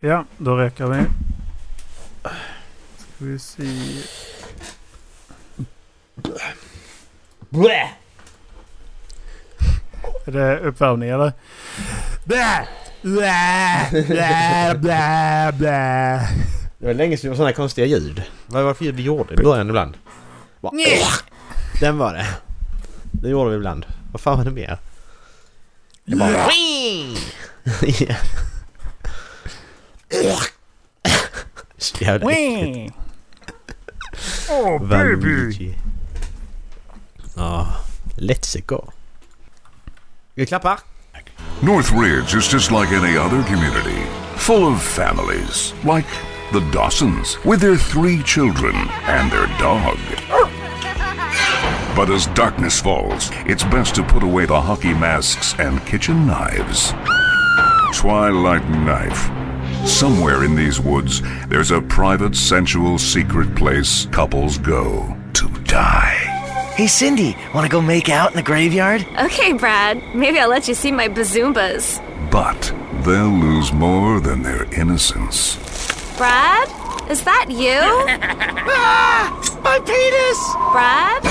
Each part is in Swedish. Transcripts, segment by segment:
Ja, då räcker vi. Ska vi se. Blä! Är det uppvärmning eller? Blä! Blä! Blä! Blä! Blä! Det var länge sedan det var sådana konstiga ljud. Vad var det för ljud vi gjorde i början ibland? Bara, Den var det. Det gjorde vi ibland. Vad fan var det mer? Det bara... Ja. Så jävla. Oh baby! Valuigi. Ja, ah, let's go. Vi klappar. Northridge is just like any other community, full of families, like the Dawsons, with their three children and their dog. But as darkness falls, it's best to put away the hockey masks and kitchen knives. Twilight Knife. Somewhere in these woods, there's a private, sensual, secret place couples go to die. Hey, Cindy, want to go make out in the graveyard? Okay, Brad. Maybe I'll let you see my bazoombas. But they'll lose more than their innocence. Brad? Is that you? ah, My penis! Brad?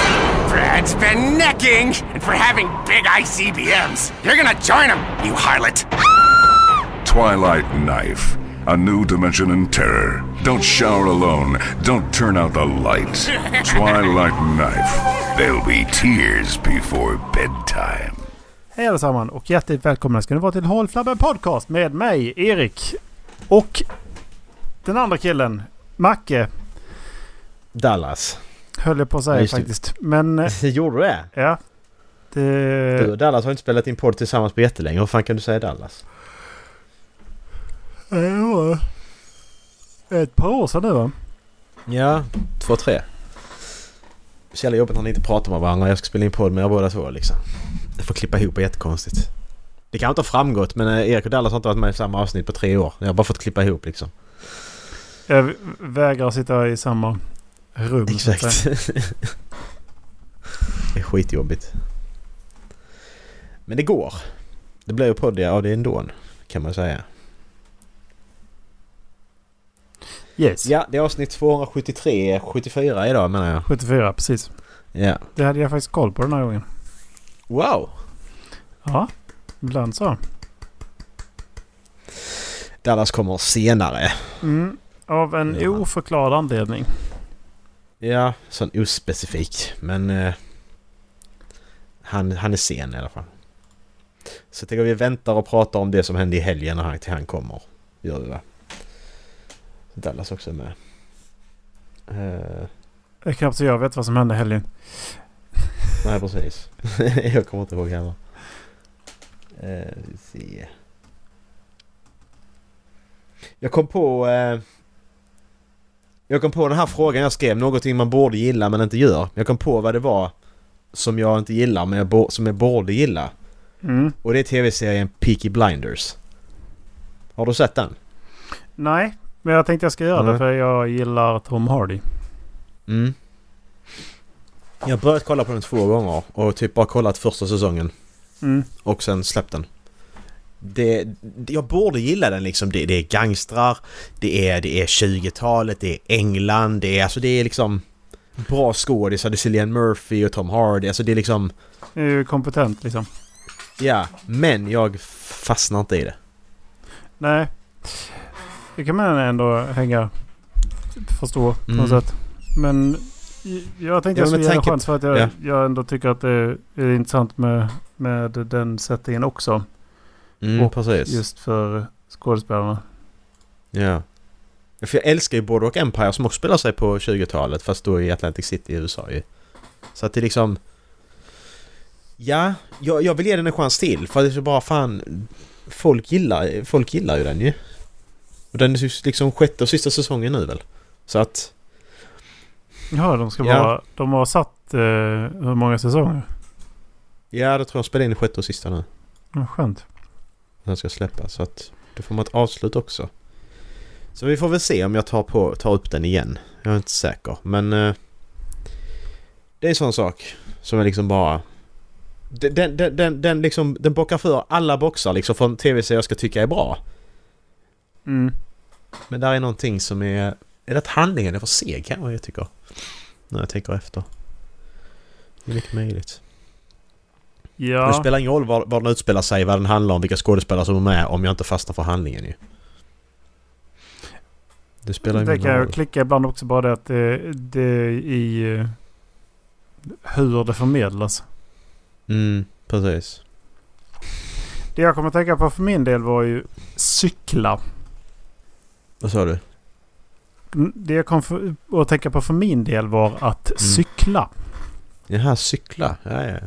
Brad's been necking, and for having big ICBMs, you're gonna join him, you harlot. Twilight Knife. A new dimension in terror. Don't shower alone. Don't turn out the lights. Twilight Knife. There'll be tears before bedtime. Hej allesammans och hjärtligt välkomna ska ni vara till Håll Flabben Podcast med mig, Erik. Och den andra killen, Macke, Dallas. höll jag på att säga just det. faktiskt. Men eh, Gjorde du det? ja. Det... Du och Dallas har inte spelat in podd tillsammans på jättelänge. Hur fan kan du säga Dallas? Det var ett par år sedan nu va? Ja, två, tre. Så jävla jobbigt när ni inte pratar med varandra. Jag ska spela in podd med er båda två liksom. Jag får klippa ihop det jättekonstigt. Det kan inte ha framgått men eh, Erik och Dallas har inte varit med i samma avsnitt på tre år. Jag har bara fått klippa ihop liksom. Jag vägrar sitta i samma rum. Exakt. det är skitjobbigt. Men det går. Det blir ju podd av det ändå kan man säga. Yes. Ja, det är avsnitt 273, 74 idag menar jag. 74 precis. Ja. Det hade jag faktiskt koll på den här gången. Wow! Ja, ibland så. Dallas kommer senare. Mm. Av en Ja. oförklarad anledning. Ja, sån ospecifik. Men eh, han, han är sen i alla fall. Så jag tänker vi väntar och pratar om det som hände i helgen när han, till han kommer. Gör vi va? Dallas också är med. Eh, Det är knappt så jag vet vad som hände helgen. nej precis. jag kommer inte ihåg heller. Vi se. Jag kom på... Eh, jag kom på den här frågan jag skrev. Någonting man borde gilla men inte gör. Jag kom på vad det var som jag inte gillar men jag bo- som jag borde gilla. Mm. Och det är tv-serien Peaky Blinders. Har du sett den? Nej, men jag tänkte jag ska göra det Nej. för jag gillar Tom Hardy. Mm. Jag har börjat kolla på den två gånger och typ bara kollat första säsongen. Mm. Och sen släppt den. Det, det- jag borde gilla den liksom. Det, det är gangstrar, det är, det är 20-talet, det är England, det är alltså det är liksom bra skådisar. Det är Cillian Murphy och Tom Hardy. Alltså det är liksom... Det är ju kompetent liksom. Ja, men jag fastnar inte i det. Nej. Det kan man ändå hänga... Förstå på något Mm. sätt. Men jag tänkte Ja, jag skulle ge en chans för att jag, ja. jag ändå tycker att det är, är intressant med, med den settingen också. Mm, Och precis. Just för skådespelarna. Ja. För jag älskar ju Boardwalk Empire som också spelar sig på 20-talet fast då i Atlantic City i USA ju. Så att det liksom... Ja, jag, jag vill ge den en chans till för det är så bara fan... Folk gillar, folk gillar ju den ju. Och den är liksom sjätte och sista säsongen nu väl. Så att... Ja, de ska Ja. vara... De har satt eh, hur många säsonger? Ja, det tror jag spelar in i sjätte och sista nu. Ja, skönt. Den ska släppas så att... Då får man ett avslut också. Så vi får väl se om jag tar, på, tar upp den igen. Jag är inte säker men... eh, det är en sån sak som är liksom bara... Den, den, den, den, den liksom... Den bockar för alla boxar liksom från tv-serier jag ska tycka är bra. Mm. Men där är någonting som är... Är det att handlingen är för seg kanske jag tycker? När jag tänker efter. Det är mycket möjligt. Ja. Det spelar ingen roll var, var den utspelar sig, vad den handlar om, vilka skådespelare som är med om jag inte fastnar för handlingen ju. Det spelar Det ingen kan jag roll. klicka ibland också bara det att det, det är i eh, hur det förmedlas. Mm, precis. Det jag kommer att tänka på för min del var ju cykla. Vad sa du? Mm, Det jag kom för, att tänka på för min del var att Mm. cykla. Jaha, cykla. Ja, ja.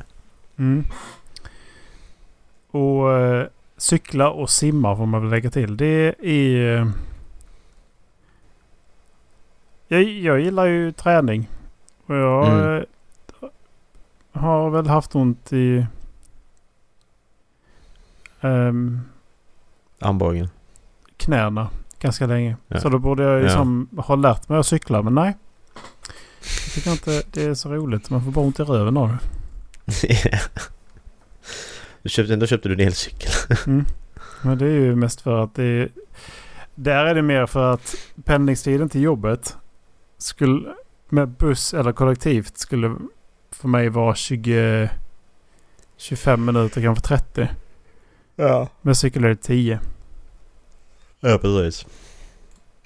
Mm. Och eh, cykla och simma får man väl lägga till. Det är... eh, Jag, jag gillar ju träning. Och jag Mm. eh, har väl haft ont i... ehm, Armbågen. knäna ganska länge. Ja. Så då borde jag Ja. liksom ha lärt mig att cykla. Men nej. Jag tycker inte det är så roligt. Man får bara ont i röven av det. du köpte, då köpte du en elcykel. Men det är ju mest för att det är... Där är det mer för att pendlingstiden till jobbet skulle med buss eller kollektivt skulle för mig vara 20... 25 minuter, kanske 30. Ja. Med cykel är det 10. Ja, precis.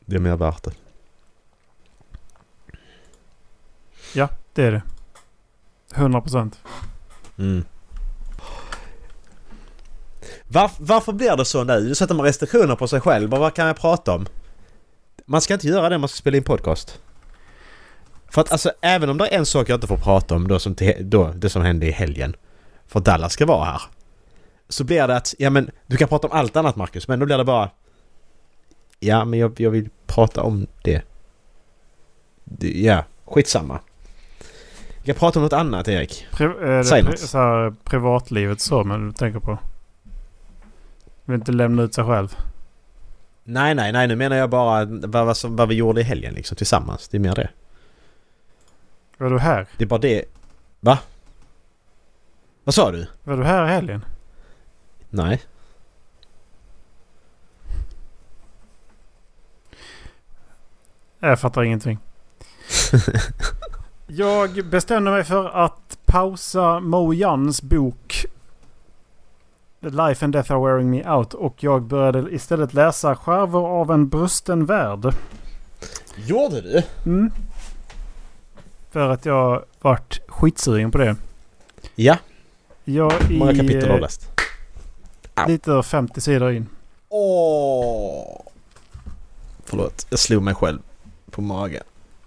Det är mer värt det. Ja, det är det. 100 procent. Mm. Var, varför blir det så nu? Nu sätter man restriktioner på sig själv. Vad kan jag prata om? Man ska inte göra det man ska spela in podcast. För att alltså även om det är en sak jag inte får prata om då som, till, då, det som hände i helgen. För Dallas ska vara här. Så blir det att, ja men du kan prata om allt annat Marcus men då blir det bara... Ja men jag, jag vill prata om det. det ja, skitsamma. Vi kan prata om något annat Erik. Pri, det Säg något. så här, privatlivet så, men du tänker på? Vill inte lämna ut sig själv. Nej, nej, nej. Nu menar jag bara vad, vad, vad vi gjorde i helgen liksom tillsammans. Det är mer det. Var du här? Det är bara det. Va? Vad sa du? Var du här i helgen? Nej. Jag fattar ingenting. jag bestämde mig för att pausa Mo Jans bok The Life and Death Are Wearing Me Out och jag började istället läsa Skärvor av en brusten värld. Gjorde du? Mm. För att jag vart skitsugen på det. Ja. Jag Hur många kapitel har eh, du läst? Lite över 50 sidor in. Åh! Förlåt, jag slog mig själv på magen.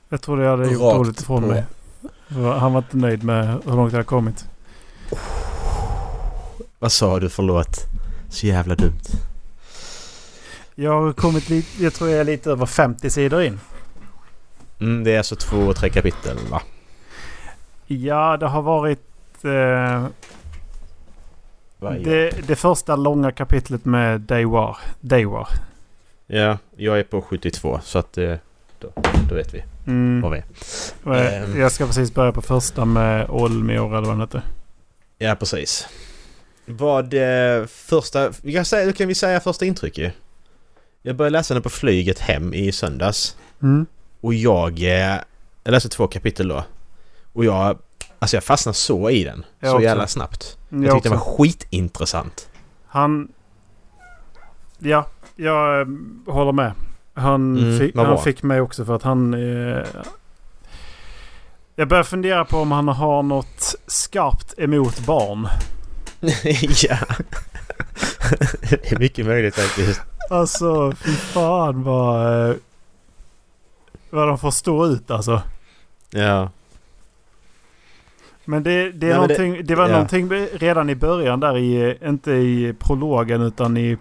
Jag trodde jag hade gjort dåligt ifrån på. mig. Han var inte nöjd med hur långt jag hade kommit. Vad sa du? Förlåt. Så jävla dumt. Jag har kommit lite, jag tror jag är lite över 50 sidor in. Mm, det är alltså två, tre kapitel va? Ja, det har varit eh, det, det första långa kapitlet med Daywar. Daywar. Ja, jag är på 72 så att eh, då, då vet vi Mm. vad vi är. Eh, Ehm. Jag ska precis börja på första med Olmior eller vad den heter. Ja, precis. Vad eh, första... Vi kan, säga, kan vi säga första intryck ju? Jag började läsa den på flyget hem i söndags. Mm. Och jag... Eh, jag läste två kapitel då. Och jag... Alltså jag fastnade så i den. Jag så också. jävla snabbt. Jag Jag tyckte också. var skitintressant. Han... Ja, jag eh, håller med. Han, Mm, fick, han fick mig också för att han... Eh, jag börjar fundera på om han har något skarpt emot barn. ja. det är mycket möjligt faktiskt. Alltså fy fan vad... Eh, vad de får stå ut alltså. Ja. Men det, det, är Nej, det- det, var ja. någonting redan i början där i, inte i prologen utan i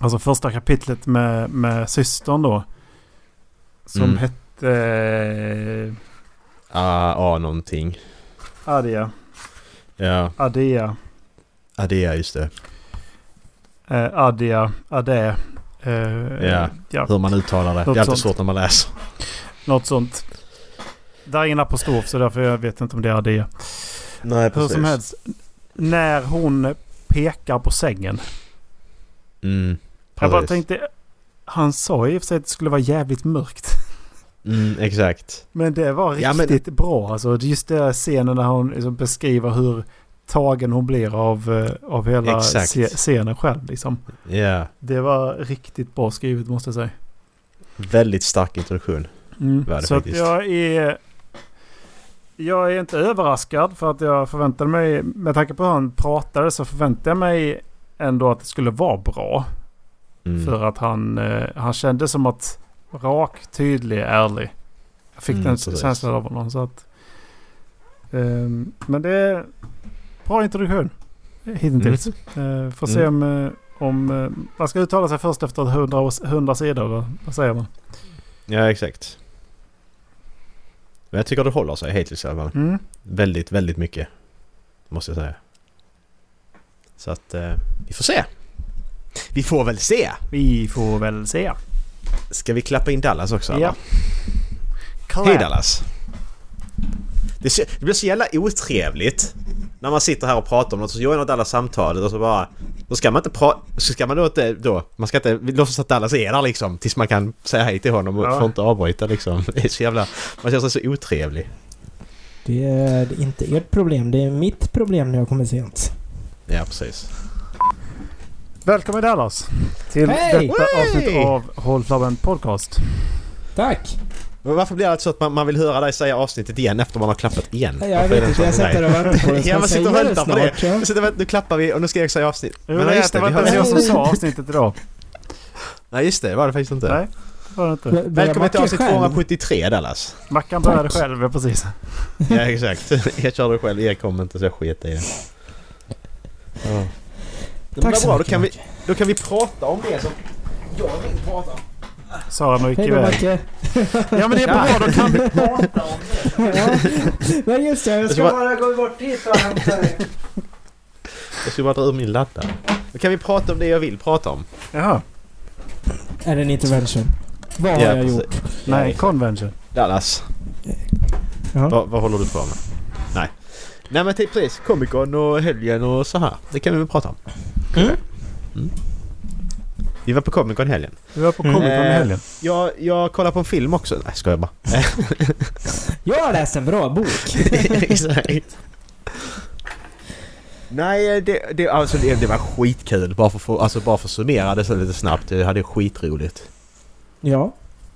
alltså första kapitlet med, med systern då. Som Mm. hette eh, Ah, ah, någonting. Adia. Ja. Det är just det. Eh, Adia. Ade. Eh, Ja. ja. Hur man uttalar det. Något det är alltid sånt. svårt när man läser. Något sånt. Där är ingen apostrof så därför jag vet inte om det är Adea. Nej, Hur som helst. När hon pekar på sängen. Mm, Jag bara tänkte... Han sa i och för sig att det skulle vara jävligt mörkt. Mm, exakt. Men det var Ja, men- riktigt bra. Alltså, just den scenen när hon liksom beskriver hur tagen hon blir av, eh, av hela Exakt. scenen själv. Liksom. Ja. Det var riktigt bra skrivet måste jag säga. Väldigt stark introduktion. Mm. Var det Så att jag är... Jag är inte överraskad för att jag förväntade mig... Med tanke på hur han pratade så förväntade jag mig ändå att det skulle vara bra. Mm. För att han, eh, han kände som att rak, tydlig, ärlig. Jag fick Mm, den precis. känslan av honom. Så att, ehm, men det är bra introduktion hittills. Eh, får se om, eh, om eh, man ska uttala sig först efter 100, års- 100 sidor. Vad, vad säger man? Ja, exakt. Men jag tycker det håller sig hittills i alla fall. Mm. Väldigt, väldigt mycket. Måste jag säga. Så att eh, vi får se. Vi får väl se. Vi får väl se. Ska vi klappa in Dallas också? Ja. Hej Dallas! Det, det blir så jävla otrevligt när man sitter här och pratar om något så joinar Dallas samtalet och så bara... Då ska man inte prata... Så ska man då inte då... Man ska inte låtsas att Dallas är där liksom tills man kan säga hej till honom och Ja. får inte avbryta liksom. Det är så jävla... Man känner sig så otrevlig. Det är inte ert problem, det är mitt problem när jag kommer sent. Ja, precis. Välkommen Dallas till Hej! detta Hej! avsnitt av Håll Flabben Podcast. Tack! Varför blir det så att man, man vill höra dig säga avsnittet igen efter man har klappat igen? Jag Varför vet inte, jag sitter och väntar på det. Ja, man sitter och väntar på det. Ja. Jag sitter och väntar, Nu klappar vi och nu ska jag säga avsnitt. Men Men nej, ja, just det det, var inte jag som sa avsnittet idag. Nej just det, det var det faktiskt inte. Nej, det var det inte. Välkommen till avsnitt själv? 273 Dallas. Mackan började själv, precis. Ja exakt. Jag körde själv, Erik kom inte så jag sket i det. Ja. Tack så bra, då mycket, kan, vi, då kan vi prata om det som jag vill prata om. Sa han och gick Hej då iväg. Macke! Ja men det är bra, då kan vi prata om ja. Men just det, jag ska bara- gå bort hit och hämta dig. Jag ska bara dra ur min laddare. Då kan vi prata om det jag vill prata om. Jaha. Är det en intervention? Vad har Ja, jag precis. gjort? Nej, Nej. convention. Dallas, Ja. vad, vad håller du på med? Nej. Men typ precis, Comic Con och helgen och så här. Det kan vi väl prata om. Mm. Mm. Vi var på Comic Con helgen. Vi var på Comic Con i Eh, helgen. Jag, jag kollar på en film också. Nej, ska jag bara. Jag har läst en bra bok. Exakt. Nej, det, det, alltså det, det var skitkul. Bara för, alltså bara för att summera det så lite snabbt. Jag hade skitroligt. Ja.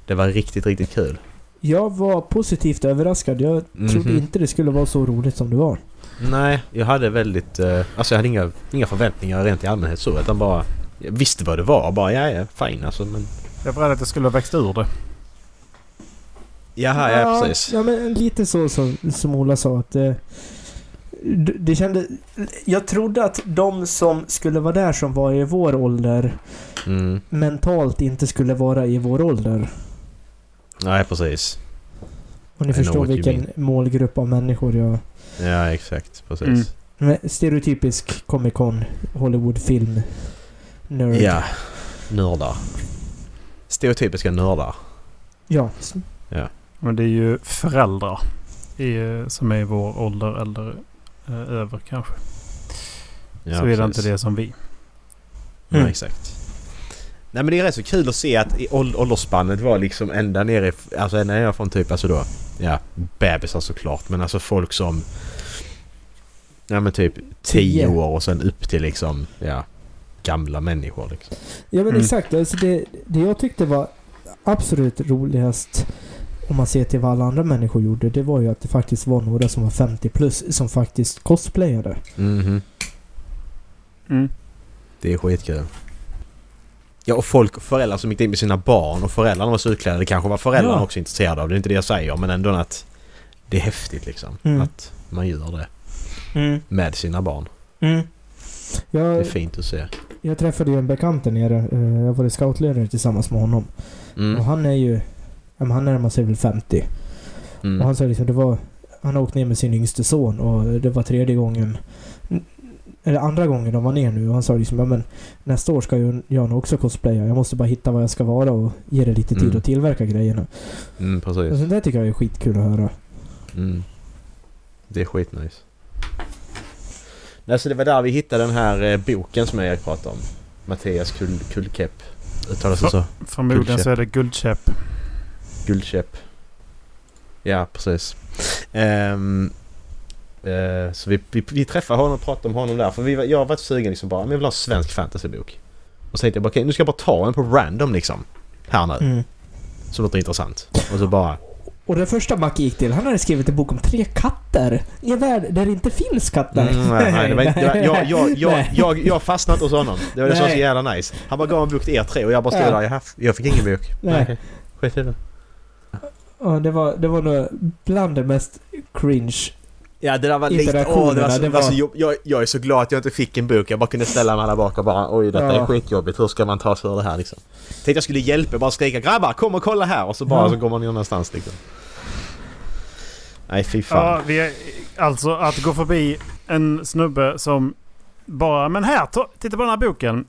Det var riktigt, riktigt kul. Jag var positivt överraskad. Jag trodde Mhm. inte det skulle vara så roligt som det var. Nej, jag hade väldigt... Eh, alltså jag hade inga, inga förväntningar rent i allmänhet så. Utan bara... Jag visste vad det var. Bara ja, ja, fine alltså. Men... Jag var rädd att jag skulle ha växt ur det. Jaha, ja, precis. Ja, men lite så som, som Ola sa att... Eh, det, kände... Jag trodde att de som skulle vara där som var i vår ålder Mm. mentalt inte skulle vara i vår ålder. Nej, precis. Om ni I förstår vilken målgrupp av människor jag... Ja, exakt. Precis. Mm. Stereotypisk Comic Con, Hollywood-film, nörd. Ja. Nördar. Stereotypiska nördar. Ja. Men det är ju föräldrar i, som är i vår ålder eller eh, över kanske. Ja, så är det precis. inte det som vi. Ja, Mm. exakt. Nej men det är rätt så kul att se att i ål- åldersspannet var liksom ända nere, alltså ända nere från typ alltså då, ja, bebisar såklart men alltså folk som, ja men typ 10 Tio. år och sen upp till liksom, ja, gamla människor liksom. Ja men Mm. exakt. Alltså det, det jag tyckte var absolut roligast om man ser till vad alla andra människor gjorde, det var ju att det faktiskt var några som var 50 plus som faktiskt cosplayade. Mhm. Mm. Det är skitkul. Ja och folk och föräldrar som gick in med sina barn och föräldrarna var så utklädda. Det kanske var föräldrarna Ja. också intresserade av. Det är inte det jag säger men ändå att det är häftigt liksom. Mm. Att man gör det med sina barn. Mm. Det är Jag, fint att se. jag träffade ju en bekant där nere. Eh, Jag var scoutledare tillsammans med honom. Och Mm. han är ju... Han närmar sig väl 50. Och Mm. han sa liksom, det var... Han har åkt ner med sin yngste son och det var tredje gången... Eller andra gången de var ner nu och han sa liksom, ja, men nästa år ska ju jag nog också cosplaya. Jag måste bara hitta vad jag ska vara och ge det lite tid Mm. att tillverka grejerna. Mm, precis. Och så det tycker jag är skitkul att höra. Mm. Det är skitnice. Nej, så det var där vi hittade den här eh, boken som jag pratade om. Mattias kul, Kullkepp. uttalas det så? Förmodligen Guldkäpp. så är det guldkäpp. Guldkäpp. Ja, precis. Ehm, eh, så vi, vi, vi träffade honom och pratade om honom där. För vi, var- jag varit sugen liksom bara, men jag vill ha en svensk fantasybok. Och så tänkte jag bara, okej nu ska jag bara ta en på random liksom. Här nu. Mm. Så låter intressant. Och så bara... Och den första Macke gick till, han hade skrivit en bok om tre katter i en värld där det inte finns katter. Mm, nej, nej, det var inte, det var, jag, jag, jag, jag, jag fastnade hos honom. Det var det som var så jävla nice. Han bara gav en bok till er tre och jag bara stod Ja. där. Jag, jag fick ingen bok. Nej. Okej, Skit i det. Ja, det var, det var nog bland det mest cringe. Ja det där var lite... Åh, det var så, det var... var- så jobb, jag, jag är så glad att jag inte fick en bok. Jag bara kunde ställa mig där bak och bara oj detta Ja. är skitjobbigt. Hur ska man ta sig ur det här liksom? Tänkte jag skulle hjälpa, bara skrika grabbar kom och kolla här och så bara Ja. så går man någonstans liksom. Nej fy fan. Ja, vi är, alltså att gå förbi en snubbe som bara Men här, ta, titta på den här boken.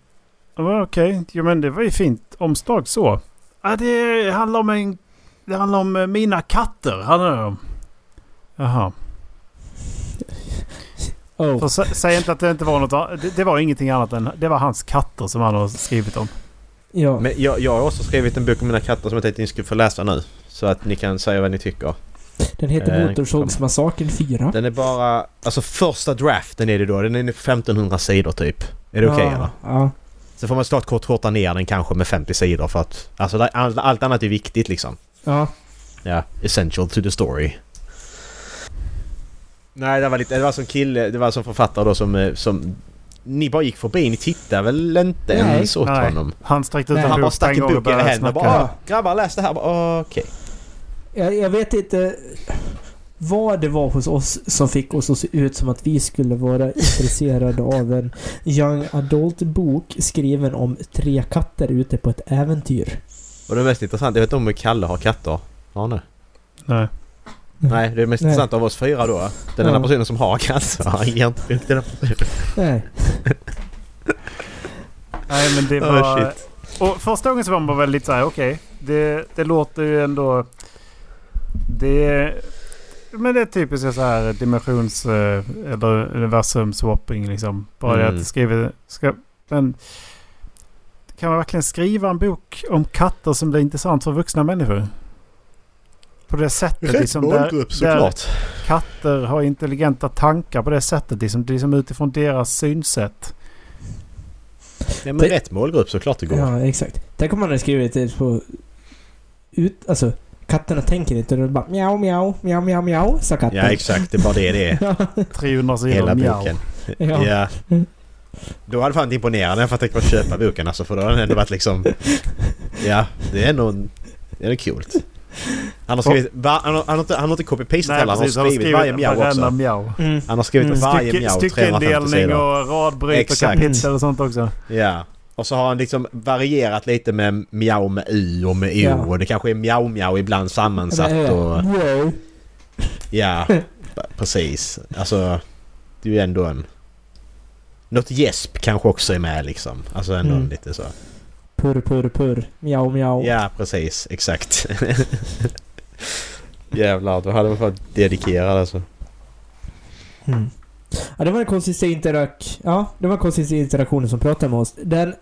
Okej, jo men det var ju fint omslag så. Ja, det handlar om en... Det handlar om eh, mina katter. Handlar det om. Jaha. Oh. Sä, säg inte att det inte var något. Det, det var ingenting annat än... Det var hans katter som han har skrivit om. Ja. Men jag, jag har också skrivit en bok om mina katter som jag tänkte ni skulle få läsa nu. Så att ni kan säga vad ni tycker. Den heter Eh, Motorsågsmassakern 4. Den är bara... Alltså första draften är det då. Den är 1500 sidor typ. Är det okej ja, eller? Ja. Så får man snart kort korta ner den kanske med 50 sidor för att... Alltså allt annat är viktigt liksom. Ja. Ja, essential to the story. Nej, det var lite... Det var som kille... Det var som författare då som... eh, som ni bara gick förbi. Ni tittade väl inte Nej. ens åt Nej. honom? Han sträckte ut en Han bok bara stack en gång och bok i och snacka. bara "Ah, “Grabbar läs det här”. Okej. Jag, jag vet inte vad det var hos oss som fick oss att se ut som att vi skulle vara intresserade av en young adult-bok skriven om tre katter ute på ett äventyr. Och det mest intressanta, jag vet inte om Kalle har katter. Ja, nej. Nej. Nej, det är mest Nej. intressant av oss fyra då. Den Ja. enda personen som har katter, han ger inte till den personen. Nej. Nej men det Oh, var... shit. och första gången så var man väl lite såhär okej. det, det låter ju ändå... Det... Men det är typiskt så här dimensions... eh, Eller universum swapping liksom. Bara det Mm. att skriva... Ska, men... Kan man verkligen skriva en bok om katter som blir intressant för vuxna människor? På det sättet Rätt liksom. Där, målgrupp där såklart. katter har intelligenta tankar på det sättet. Liksom, liksom utifrån deras synsätt. Ja, men Det- rätt målgrupp såklart det går. Ja, exakt. Tänk om man hade skrivit det på... Ut, alltså, katterna tänker inte. De bara mjau, mjau, mjau, mjau, mjau, sa katten. Ja exakt, det är bara det det är. Ja. 300 sidor Hela mjau. boken. Ja. Ja. Då hade fan inte imponerande för att jag tänkte köpa boken alltså för då hade den ändå varit liksom... Ja, det är ändå... Det är coolt. Han har skrivit... Va, han, har, han, har inte, han har inte copy-pastat heller. Han har skrivit, varje mjau också. mjau. Mm. Han har skrivit Mm. varje Stycke, mjau 350 styckeindelning sidor. och radbryt och Exakt. kapitel och sånt också. Ja. Och så har han liksom varierat lite med mjau med u och med o Ja. och det kanske är mjau mjau ibland sammansatt Ja, och... Ja, precis. Alltså, det är ju ändå en... Något gäsp kanske också är med liksom. Alltså ändå Mm. lite så. Purr, purr, purr. Mjau, mjau. Ja, precis. Exakt. Jävlar, då hade man fått dedikerad alltså. Mm. Ja, det var den konstigaste interak... Ja, det var konstigaste interaktionen som pratade med oss. Den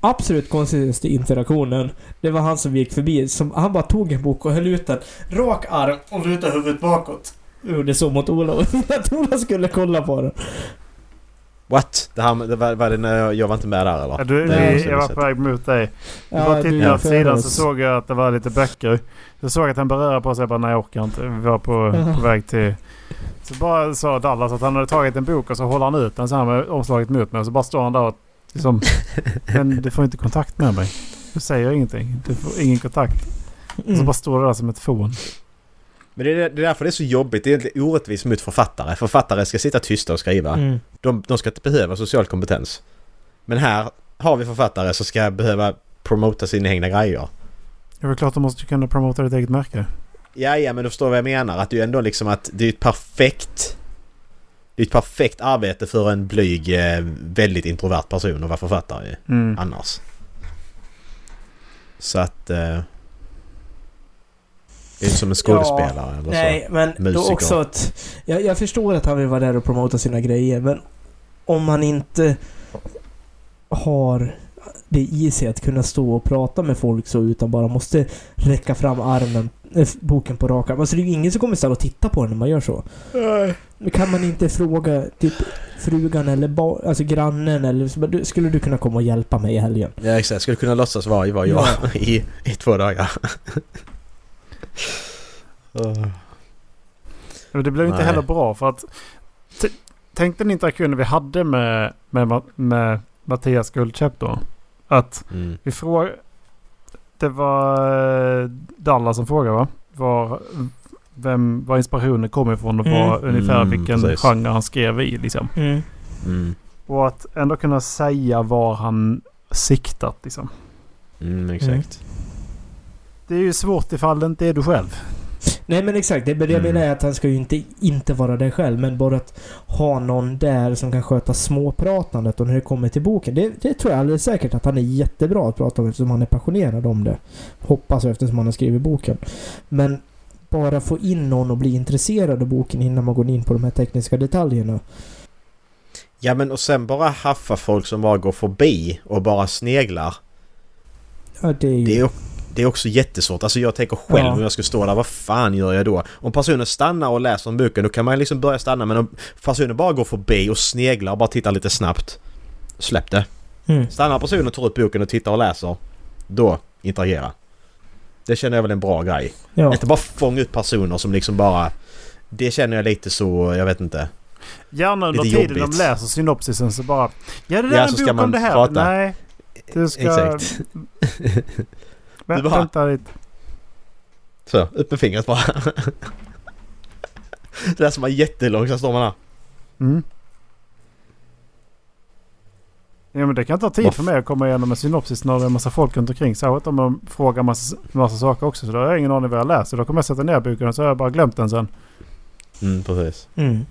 absolut konstigaste interaktionen, det var han som gick förbi. Som, han bara tog en bok och höll ut den. Rak arm och lutade huvudet bakåt. Gjorde så mot Ola att Ola skulle kolla på den. What? Det, här, det var, var det när jag, jag var inte med där eller? Ja, du, också jag var på väg mot dig. Jag tittade åt för sidan så såg jag att det var lite böcker. Jag såg att han berörde på sig. Jag bara nej jag orkar inte. Vi var på, på väg till... Så bara sa Dallas att han hade tagit en bok och så håller han ut den så här med omslaget mot mig. Och så bara står han där och liksom... Men du får inte kontakt med mig. Du säger ingenting. Du får ingen kontakt. Och så Mm. bara står du där som ett fån. Men det är, det är därför det är så jobbigt. Det är egentligen orättvist mot författare. Författare ska sitta tysta och skriva. Mm. De, de ska inte behöva social kompetens. Men här har vi författare som ska behöva promota sina egna grejer. Det är väl klart du måste kunna promota ditt eget märke. Ja, ja, men du förstår vad jag menar. Att det är ändå liksom att det är ett perfekt... Det är ett perfekt arbete för en blyg, eh, väldigt introvert person att vara författare Mm. annars. Så att... Det är inte som en skådespelare eller Nej, men då också att... Jag, jag förstår att han vill vara där och promota sina grejer, men om man inte har... det i sig att kunna stå och prata med folk så utan bara måste räcka fram armen, äh, boken på rak arm. Alltså det är ju ingen som kommer stanna och titta på den när man gör så. Men kan man inte fråga typ frugan eller ba- alltså grannen eller så, bara, "Du, skulle du kunna komma och hjälpa mig i helgen? Ja exakt, jag skulle kunna låtsas vara var jag i, i två dagar. Men det blev inte Nej. heller bra för att... Tänk den interaktionen vi hade med, med, med Mattias Guldkäpp då. Att mm. vi frågade... Det var eh, Dallas som frågade va? Var, vem, var inspirationen kom ifrån och var Mm. ungefär Mm, vilken precis. genre han skrev i liksom. Mm. Och att ändå kunna säga var han siktat liksom. Mm, exakt. Det är ju svårt ifall det inte är du själv. Nej men exakt, det, jag Mm. menar är att han ska ju inte, inte vara där själv men bara att ha någon där som kan sköta småpratandet och när det kommer till boken. Det, det tror jag alldeles säkert att han är jättebra att prata om eftersom han är passionerad om det. Hoppas jag eftersom han har skrivit boken. Men bara få in någon och bli intresserad av boken innan man går in på de här tekniska detaljerna. Ja men och sen bara haffa folk som bara går förbi och bara sneglar. Ja, det är ju... Det är, det är också jättesvårt. Alltså jag tänker själv Ja. om jag skulle stå där, vad fan gör jag då? Om personen stannar och läser om boken då kan man liksom börja stanna men om personen bara går förbi och sneglar och bara tittar lite snabbt. Släpp det. Mm. Stannar personen, tar upp boken och tittar och läser. Då interagera. Det känner jag väl en bra grej. Ja. Inte bara fånga upp personer som liksom bara... Det känner jag lite så, jag vet inte. Gärna under tiden jobbigt. de läser synopsisen så bara... Ja det där Ja, är en bok om det här. prata. Nej. Du ska... Exakt. Vä- Du bara- Vänta lite. Så, upp med fingret bara. Det där som var jättelångt, så står man där. Mm. Ja men det kan ta tid Vad för mig att komma igenom en synopsis när det är en massa folk runt omkring. Särskilt om man frågar massa, massa saker också. Så då har jag ingen aning vad jag läser. Då kommer jag sätta ner boken och så har jag bara glömt den sen. Mm, precis. Mm.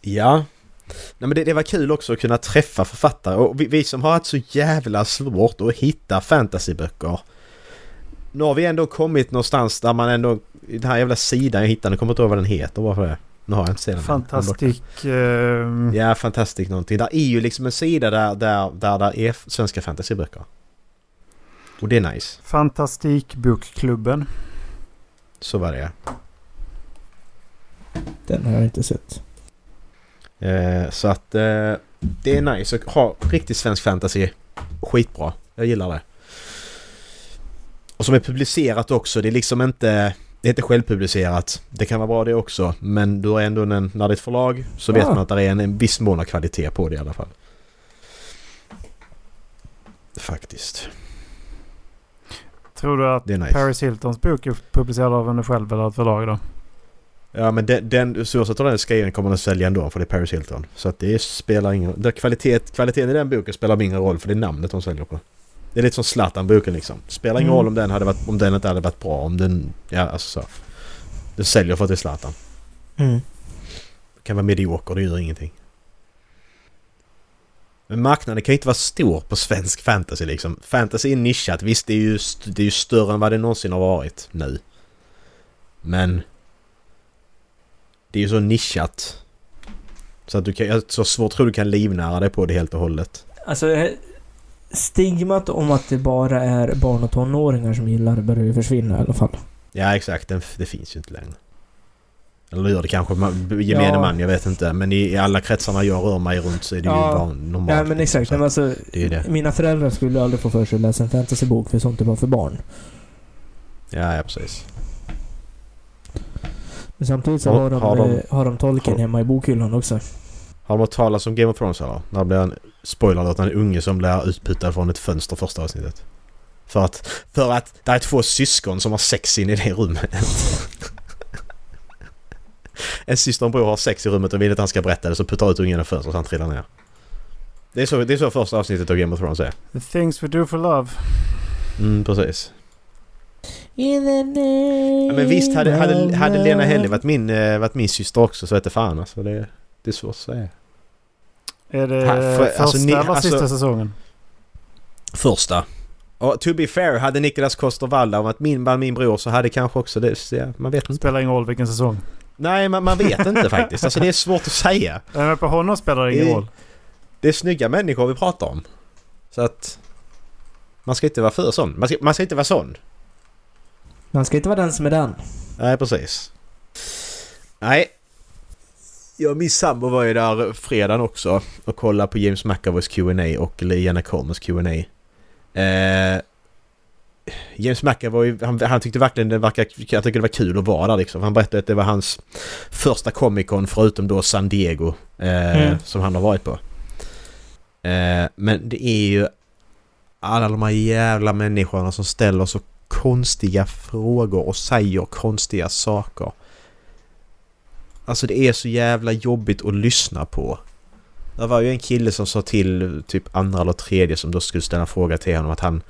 Ja. Nej, men det, det var kul också att kunna träffa författare och vi, vi som har haft så jävla svårt att hitta fantasyböcker. Nu har vi ändå kommit någonstans där man ändå... Den här jävla sidan jag hittade, jag kommer inte ihåg vad den heter bara för det. Nu har jag inte sett den. än. Fantastik... Eh, Ja, Fantastic någonting. Där är ju liksom en sida där, där, där, där är svenska fantasyböcker. Och det är nice. Fantastikbokklubben. Så var det Den har jag inte sett. Eh, Så att eh, det är nice att ha riktig svensk fantasy. Skitbra. Jag gillar det. Och som är publicerat också. Det är liksom inte... Det är inte självpublicerat. Det kan vara bra det också. Men du har ändå en... När det är ett förlag så vet Ja. man att det är en, en viss mån av kvalitet på det i alla fall. Faktiskt. Tror du att nice. Paris Hiltons bok är publicerad av henne själv eller ett förlag då? Ja men den, den så att den är skriven kommer den att sälja ändå för det är Paris Hilton. Så att det spelar ingen roll. Kvalitet, kvaliteten i den boken spelar mindre roll för det är namnet de säljer på. Det är lite som Zlatan-boken liksom. Spelar ingen Mm. roll om den, hade varit, om den inte hade varit bra. Om den... Ja alltså så. Den säljer för att det är Zlatan. Mm. Det kan vara medioker, det gör ingenting. Men marknaden kan ju inte vara stor på svensk fantasy liksom. Fantasy är nischat. Visst, det är ju, det är ju större än vad det någonsin har varit nu. Men... Det är ju så nischat. Så att du kan... Jag så svårt tror du kan livnära dig på det helt och hållet. Alltså, eh, stigmat om att det bara är barn och tonåringar som gillar det börjar ju försvinna i alla fall. Ja exakt, det finns ju inte längre. Eller gör det kanske gemene Ja. man, jag vet inte. Men i, alla kretsarna jag rör mig runt så är det Ja. ju bara normalt. Ja men exakt. Så Men alltså, det det. mina föräldrar skulle aldrig få för sig att läsa en fantasybok för sånt är bara för barn. Ja, ja precis. Samtidigt så har, de, har de- eh, har de Tolkien har- hemma i bokhyllan också. Har de hört talas om Game of Thrones eller? När det blir en spoiler att en unge som blir utputad från ett fönster första avsnittet. För att, för att det är två syskon som har sex in i det rummet. en syster och en bror har sex i rummet och vill att han ska berätta det så puttar ut ungen genom fönstret så han trillar ner. Det är, så, det är så första avsnittet av Game of Thrones är. The things we do for love. Mm, precis. Ja, men visst, hade, hade, hade Lena love. varit min, eh, varit min syster också så vete fan alltså. Det, det är svårt att säga. Är det Ha, för- första alltså, ni- eller alltså- sista säsongen? Första. Och to be fair, hade Nicolas Coster-Waldau varit min, var min bror så hade kanske också det... Ja, man vet inte. Spelar ingen roll vilken säsong. Nej, man, man vet inte faktiskt. Alltså det är svårt att säga. Nej, men på honom spelar det ingen roll. Det är snygga människor vi pratar om. Så att... Man ska inte vara för sån. Man ska, man ska inte vara sån. Man ska inte vara den som är den. Nej, precis. Nej. Jag och min sambo var ju där fredagen också och kollade på James McAvoys Q&A och Liana Coleman's Q&A. Eh, James McAvoy, han, han tyckte verkligen det verkar, jag tycker det var kul att vara där liksom. Han berättade att det var hans första Comic Con förutom då San Diego eh, Mm. som han har varit på. Eh, men det är ju alla de här jävla människorna som ställer så konstiga frågor och säger konstiga saker. Alltså det är så jävla jobbigt att lyssna på. Det var ju en kille som sa till typ andra eller tredje som då skulle ställa en fråga till honom att han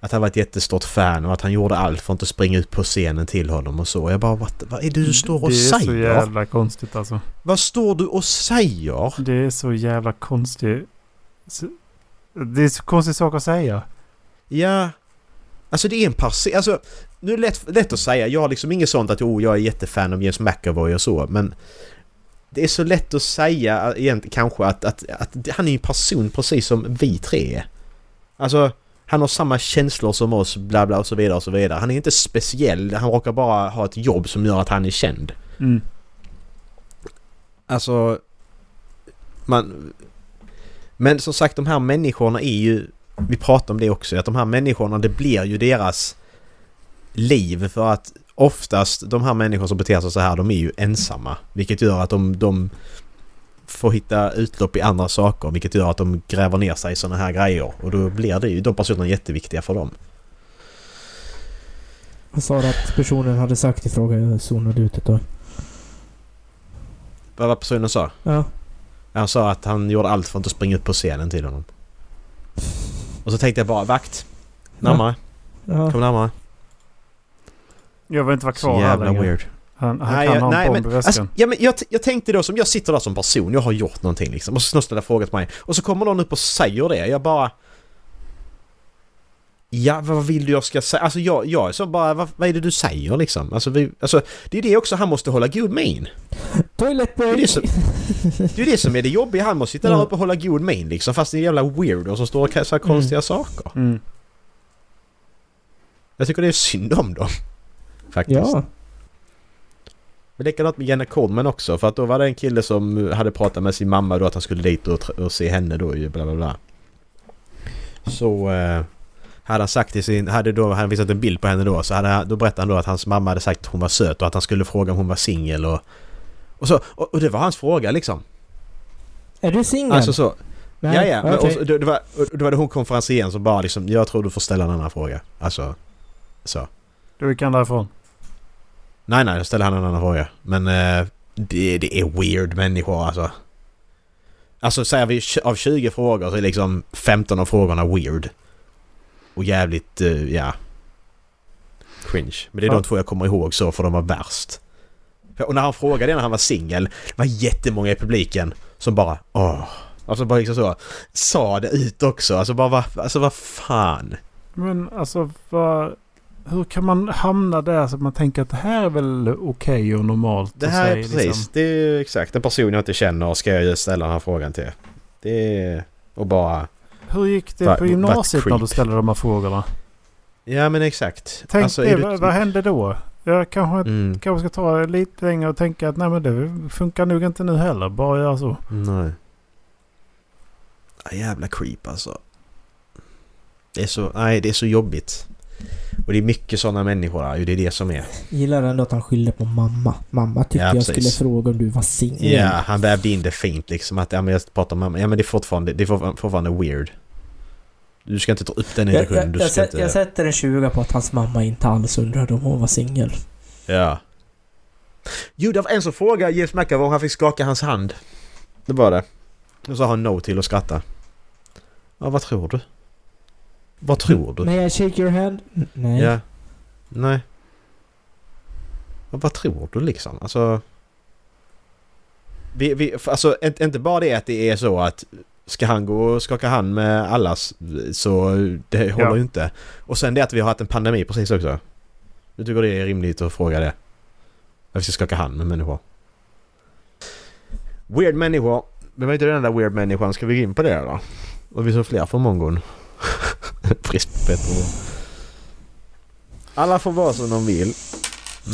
att han var ett jättestort fan och att han gjorde allt för att inte springa ut på scenen till honom och så. Jag bara vad, vad är det du står och det är så säger? jävla konstigt alltså. Vad står du och säger? Det är så jävla konstigt. Så- Det är så konstig sak att säga. Ja. Alltså det är en person... Alltså, nu är det lätt, lätt att säga. Jag har liksom inget sånt att oh, jag är jättefan av James McAvoy och så, men... Det är så lätt att säga egentligen kanske att, att, att han är en person precis som vi tre är. Alltså, han har samma känslor som oss, bla bla och så vidare och så vidare. Han är inte speciell, han råkar bara ha ett jobb som gör att han är känd. Mm. Alltså... Man... Men som sagt, de här människorna är ju... Vi pratar om det också, att de här människorna, det blir ju deras liv för att oftast de här människorna som beter sig så här, de är ju ensamma. Vilket gör att de, de får hitta utlopp i andra saker, vilket gör att de gräver ner sig i sådana här grejer. Och då blir det ju de personerna jätteviktiga för dem. Vad sa att personen hade sagt i fråga? Jag zonade ut ett tag. Vad var personen sa? Ja. Han sa att han gjorde allt för att inte springa ut på scenen till honom. Och så tänkte jag bara, vakt! Närmare, Ja. kom närmare. Jag vill inte vara Så kvar här jävla längre. weird. Han, han Nej, kan jag, ha en nej bomb men alltså, ja, men jag, jag tänkte då som jag sitter där som person, jag har gjort någonting liksom. Och så ställer frågat mig. Och så kommer någon upp och säger det. Jag bara... Ja, vad vill du jag ska säga? Alltså jag, jag är så bara, vad, vad är det du säger liksom? Alltså, vi, alltså det är det också, han måste hålla god min. Toilet Det är break! det som, det är det som är det jobbiga, han måste sitta där Ja. uppe och hålla god min liksom. Fast det är en jävla weirdo som står och säger konstiga saker. Mm. Jag tycker det är synd om dem. Faktiskt. Ja. Men likadant med Jenna Coleman också för att då var det en kille som hade pratat med sin mamma då att han skulle dit och, och se henne då ju bla bla bla. Så eh, hade han sagt till sin, hade då, han visat en bild på henne då så hade han, då berättade han då att hans mamma hade sagt att hon var söt och att han skulle fråga om hon var singel och och så, och, och det var hans fråga liksom. Är du singel? Alltså så. Nej, ja ja, okej. och, så- det, var, och det var det hon konferencieren som bara liksom, jag tror du får ställa en annan fråga. Alltså, så. Du kan därifrån. Nej, nej, då ställer han en annan fråga. Men eh, det, det är weird människor alltså. Alltså säger vi av 20 frågor så är liksom 15 av frågorna weird. Och jävligt, eh, ja... Cringe. Men det är Ja. de två jag kommer ihåg så för de var värst. Och när han frågade när han var singel, det var jättemånga i publiken som bara åh. Alltså bara liksom så. Sa det ut också. Alltså bara vad, alltså vad fan. Men alltså vad... Hur kan man hamna där så att man tänker att det här är väl okej och normalt Det här är säga, precis, liksom. det är exakt en person jag inte känner ska jag ställa den här frågan till. Det är... Och bara... Hur gick det Va- på gymnasiet när du ställde de här frågorna? Ja men exakt. Tänk Alltså, det, du- vad, vad hände då? Jag kanske, Mm, kanske ska ta lite längre och tänka att nej men det funkar nog inte nu heller. Bara göra så. nej. Ja, jävla creep alltså. Det är så... Nej, det är så jobbigt. Och det är mycket sådana människor ju, det är det som är. Gillar ändå att han skyller på mamma. Mamma tyckte Ja, jag skulle fråga om du var singel. Ja, han vävde in det fint liksom att ja, men jag pratar om mamma. Ja men det är fortfarande, det är fortfarande- weird. Du ska inte ta upp den Jag, illusionen. jag, jag, sä- inte... jag sätter en 20 på att hans mamma inte alls undrade om hon var singel. Ja. Jo, det var en som frågade James McAvoy om han fick skaka hans hand. Det var det. Och så sa han no till att skratta. Ja, vad tror du? Vad tror du? May I shake your hand? Nej. Ja. Nej. Vad tror du liksom? Alltså... Vi, vi, alltså inte bara det att det är så att ska han gå och skaka hand med allas så det håller Ja. ju inte. Och sen det att vi har haft en pandemi precis också. Jag tycker det är rimligt att fråga det. Att vi ska skaka hand med människor. Weird människor. Vem är inte den där weird människan? Ska vi gå in på det då? Och vi så fler från mongon. Brist på bättre ord. Alla får vara som de vill.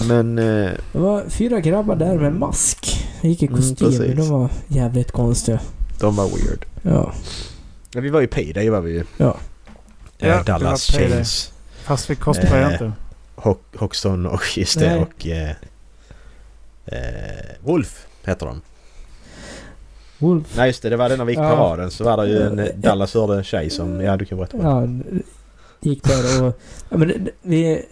Men... Eh, Det var fyra grabbar där med mask. De gick i Mm, kostym. precis. de var jävligt konstiga. de var weird. Ja. Ja, vi var ju Payday var vi ju. Ja. Eh, Ja, det Dallas. Chains. Fast vi cosplayar Eh, inte. Hock- Hoxton och just det och... Eh, eh, Wolf heter de. Wolf. Nej just det, det var det när vi gick Ja. paraden så var det ju en... Ja. Dallas hörde en tjej som... Ja du kan berätta. Ja, gick där och... Ja, men vi,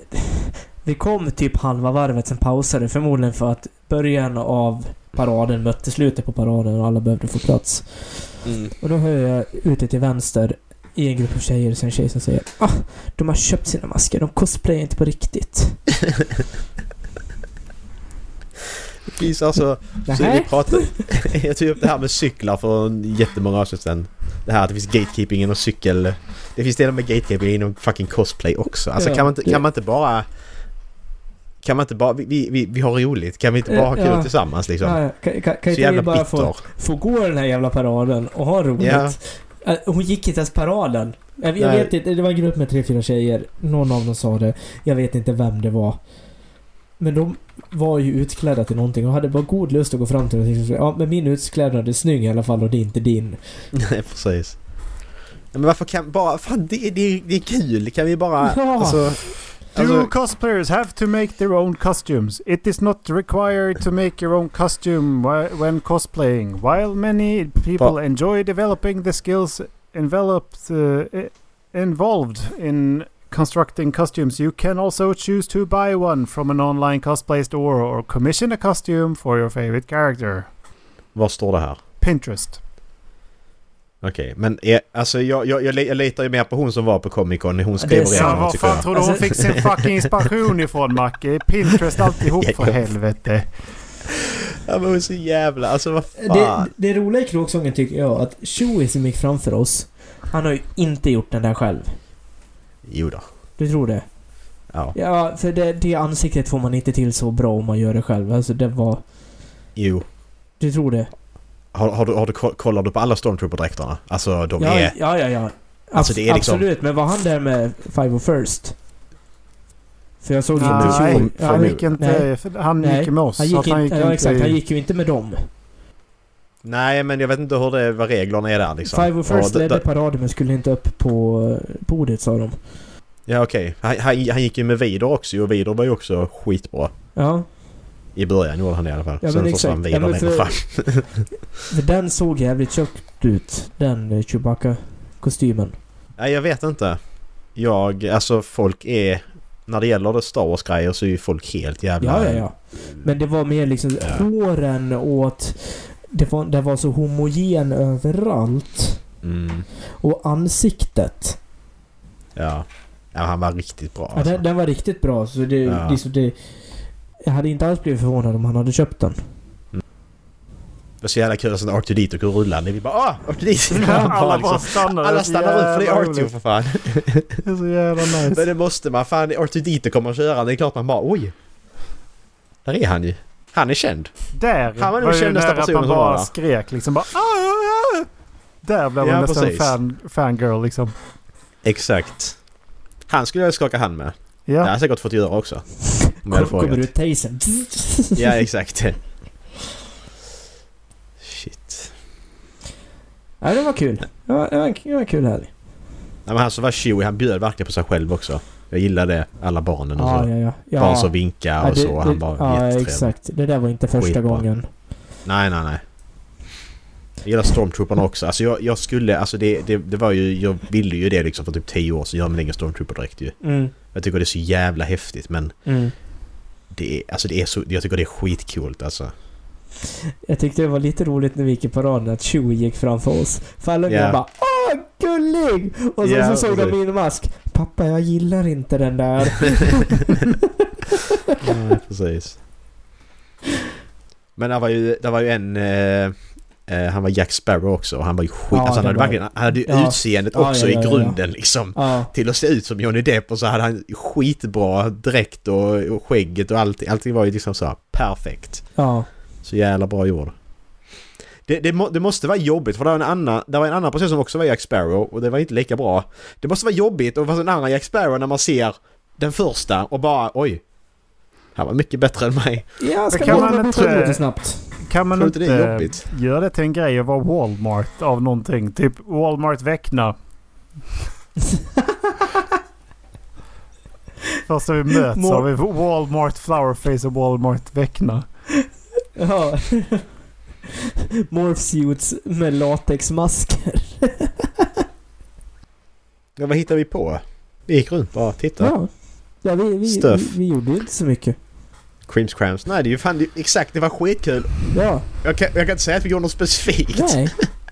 vi kom typ halva varvet, sen pausade förmodligen för att början av paraden mötte slutet på paraden och alla behövde få plats. Mm. Och då hör jag ute till vänster i en grupp av tjejer, så en tjej som säger ah, de har köpt sina masker, de cosplayar inte på riktigt. Det finns alltså... Så vi pratade, jag tog upp det här med cyklar för jättemånga avsnitt sedan. Det här att det finns gatekeeping inom cykel... Det finns delar med gatekeeping inom fucking cosplay också. Alltså Ja, kan, man inte, kan man inte bara... Kan man inte bara... Vi, vi, vi har roligt. Kan vi inte bara ha kul Ja. tillsammans liksom? Ja, kan, kan, kan Så inte jävla vi bara få, bitter. få gå den här jävla paraden och ha roligt? Hon gick inte ens paraden. Jag, jag vet inte, det var en grupp med tre, fyra tjejer. Någon av dem sa det. Jag vet inte vem det var. Men de var ju utklädda till någonting och hade bara god lust att gå fram till någonting Ja, men min utklädnad är snygg i alla fall och det är inte din. Nej precis. Men varför kan bara... Fan det, det, det är kul. Kan vi bara... Ja. Alltså, Do alltså, cosplayers have to make their own costumes? It is not required to make your own costume when cosplaying. While many people enjoy developing the skills enveloped, uh, i- involved in constructing costumes, you can also choose to buy one from an online cosplay store or commission a costume for your favorite character. vad står det här? Pinterest. Okej, men är, alltså jag, jag, jag, litar ju mer på hon som var på Comic Con. Hon skrev det är reglerna Ja, var tycker fan jag. tror du hon Alltså- fick sin fucking inspiration ifrån Macke? Pinterest alltihop för helvete. Ja men hon är så jävla... Alltså vad Det, fan. det roliga i kråksången tycker jag att Chewie som gick framför oss, han har ju inte gjort den där själv. Jo då. Du tror det? Ja. Ja, för det, det ansiktet får man inte till så bra om man gör det själv. Alltså det var... Jo. Du tror det? Har, har, du, har du, kollar du på alla Stormtrooper-dräkterna? Alltså de Ja, är... ja, ja. ja. Alltså, det är liksom- Absolut, men var han där med Five of First? För jag såg inte Nej, han gick inte... Han Nej, gick med oss. Han gick, inte, gick ja, inte exakt. Han gick ju inte med dem. Nej men jag vet inte hur det, vad reglerna är där liksom. Five of First ledde paraden men skulle inte upp på eh, podiet sa de. Ja okej. Han, han, han gick ju med Vidor också och Vidor var ju också skitbra. Ja, I början gjorde han det i alla fall. Ja, Sen försvann. Ja, Vidor men längre fram. för den såg jävligt tjockt ut. Den eh, Chewbacca-kostymen. Nej jag vet inte. Jag, alltså folk är... När det gäller det Star Wars-grejer så är ju folk helt jävla... Ja, ja, ja. Men det var mer liksom Ja. håren åt... Det var, det var så homogen överallt. Mm, Och ansiktet. ja. Ja, han var riktigt bra Ja, alltså. den, den var riktigt bra. Så det, Ja. så det, jag hade inte alls blivit förvånad om han hade köpt den. Det var så jävla kul att R2D2 kunde rulla. Vi bara ah! R2D2! Ja, alla bara liksom- stannar. Alla stannar upp för det är R2 roligt. för fan. Det är så jävla Men nice. det måste man. Fan R2D2 kommer att köra. Det är klart man bara oj! Där är han ju. Han är känd. Där Han var nog var ju kändaste nära att personen man som var bara där. skrek liksom bara "Ah, ah, ah." Där blev man Ja, nästan precis. fan, fangirl liksom. Exakt. Han skulle jag skaka hand med. Det har Ja. jag säkert fått göra också. Om jag hade Kom, kommer frågat. ut tasern. Ja, exakt. Shit. Ja, det var kul. Det var, det var, det var kul här. Nej, men han som var Chewie, han bjöd verkligen på sig själv också. Jag gillar det. Alla barnen och Ja, så. ja, ja. ja. Barn som vinkar och det- så. Han var Ja, jättetrevlig. exakt. Det där var inte första Skitbra. gången. Nej, nej, nej. Jag gillar Stormtrooparna också. Alltså jag, jag skulle, alltså det, det, det var ju, jag ville ju det liksom för typ 10 år sedan. Göra min egen Stormtrooper direkt ju. Mm, Jag tycker det är så jävla häftigt men mm. det är, alltså det är så, jag tycker det är skitcoolt alltså. Jag tyckte det var lite roligt när vi gick i paraden att Chewie gick framför oss. För alla Ja. bara gullig! Och så, Ja, så såg de min mask. Pappa, jag gillar inte den där. Ja, precis. Men det var ju, det var ju en... Eh, eh, han var Jack Sparrow också och han var ju skit... Ja, alltså han hade var- verkligen... Han hade ju Ja. utseendet också ja, i grunden liksom. Till att se ut som Johnny Depp och så hade han skitbra dräkt och, och skägget och allting. Allting var ju liksom så här perfekt. Så jävla bra gjord. Det, det, må, det måste vara jobbigt för det var, en annan, det var en annan person som också var Jack Sparrow och det var inte lika bra. Det måste vara jobbigt att vara en annan Jack Sparrow när man ser den första och bara oj. Han var mycket bättre än mig. Ja, ska kan man inte- lite snabbt. Kan man inte inte det jobbigt? göra det till en grej att vara Walmart av någonting? Typ Walmart Väckna. Första vi möts har vi Walmart Flowerface och Walmart Väckna. Ja. Morphsuits med latexmasker. Ja, vad hittade vi på? Vi gick runt bara titta. Ja. Ja, vi, vi, vi, Stuff. vi gjorde ju inte så mycket. Creams Crams. Nej det är ju fan det, exakt det var skitkul. Ja, Jag kan, jag kan inte säga att vi gjorde något specifikt. nej.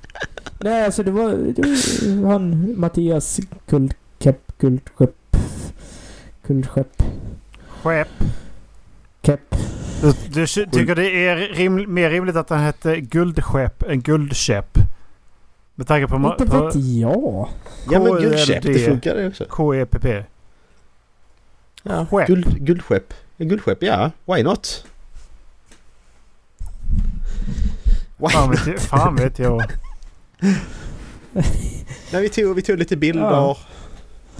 Nej, alltså det var, det var han Mattias Kuldkepp, Kuldskepp, Kuldskepp, Skepp. Kepp. Du, du tycker det är rim, mer rimligt att han hette Guldskepp än Guldkäpp? Med tanke på... Inte på vet jag. Ja men KLD. guldskepp, det funkar det också. KEPP. Ja, guld, guldskepp. Ja, Guldskepp, ja. Why not? Why Fan not? vet, fan vet jag. Nej, vi, tog, vi tog lite bilder. Ja.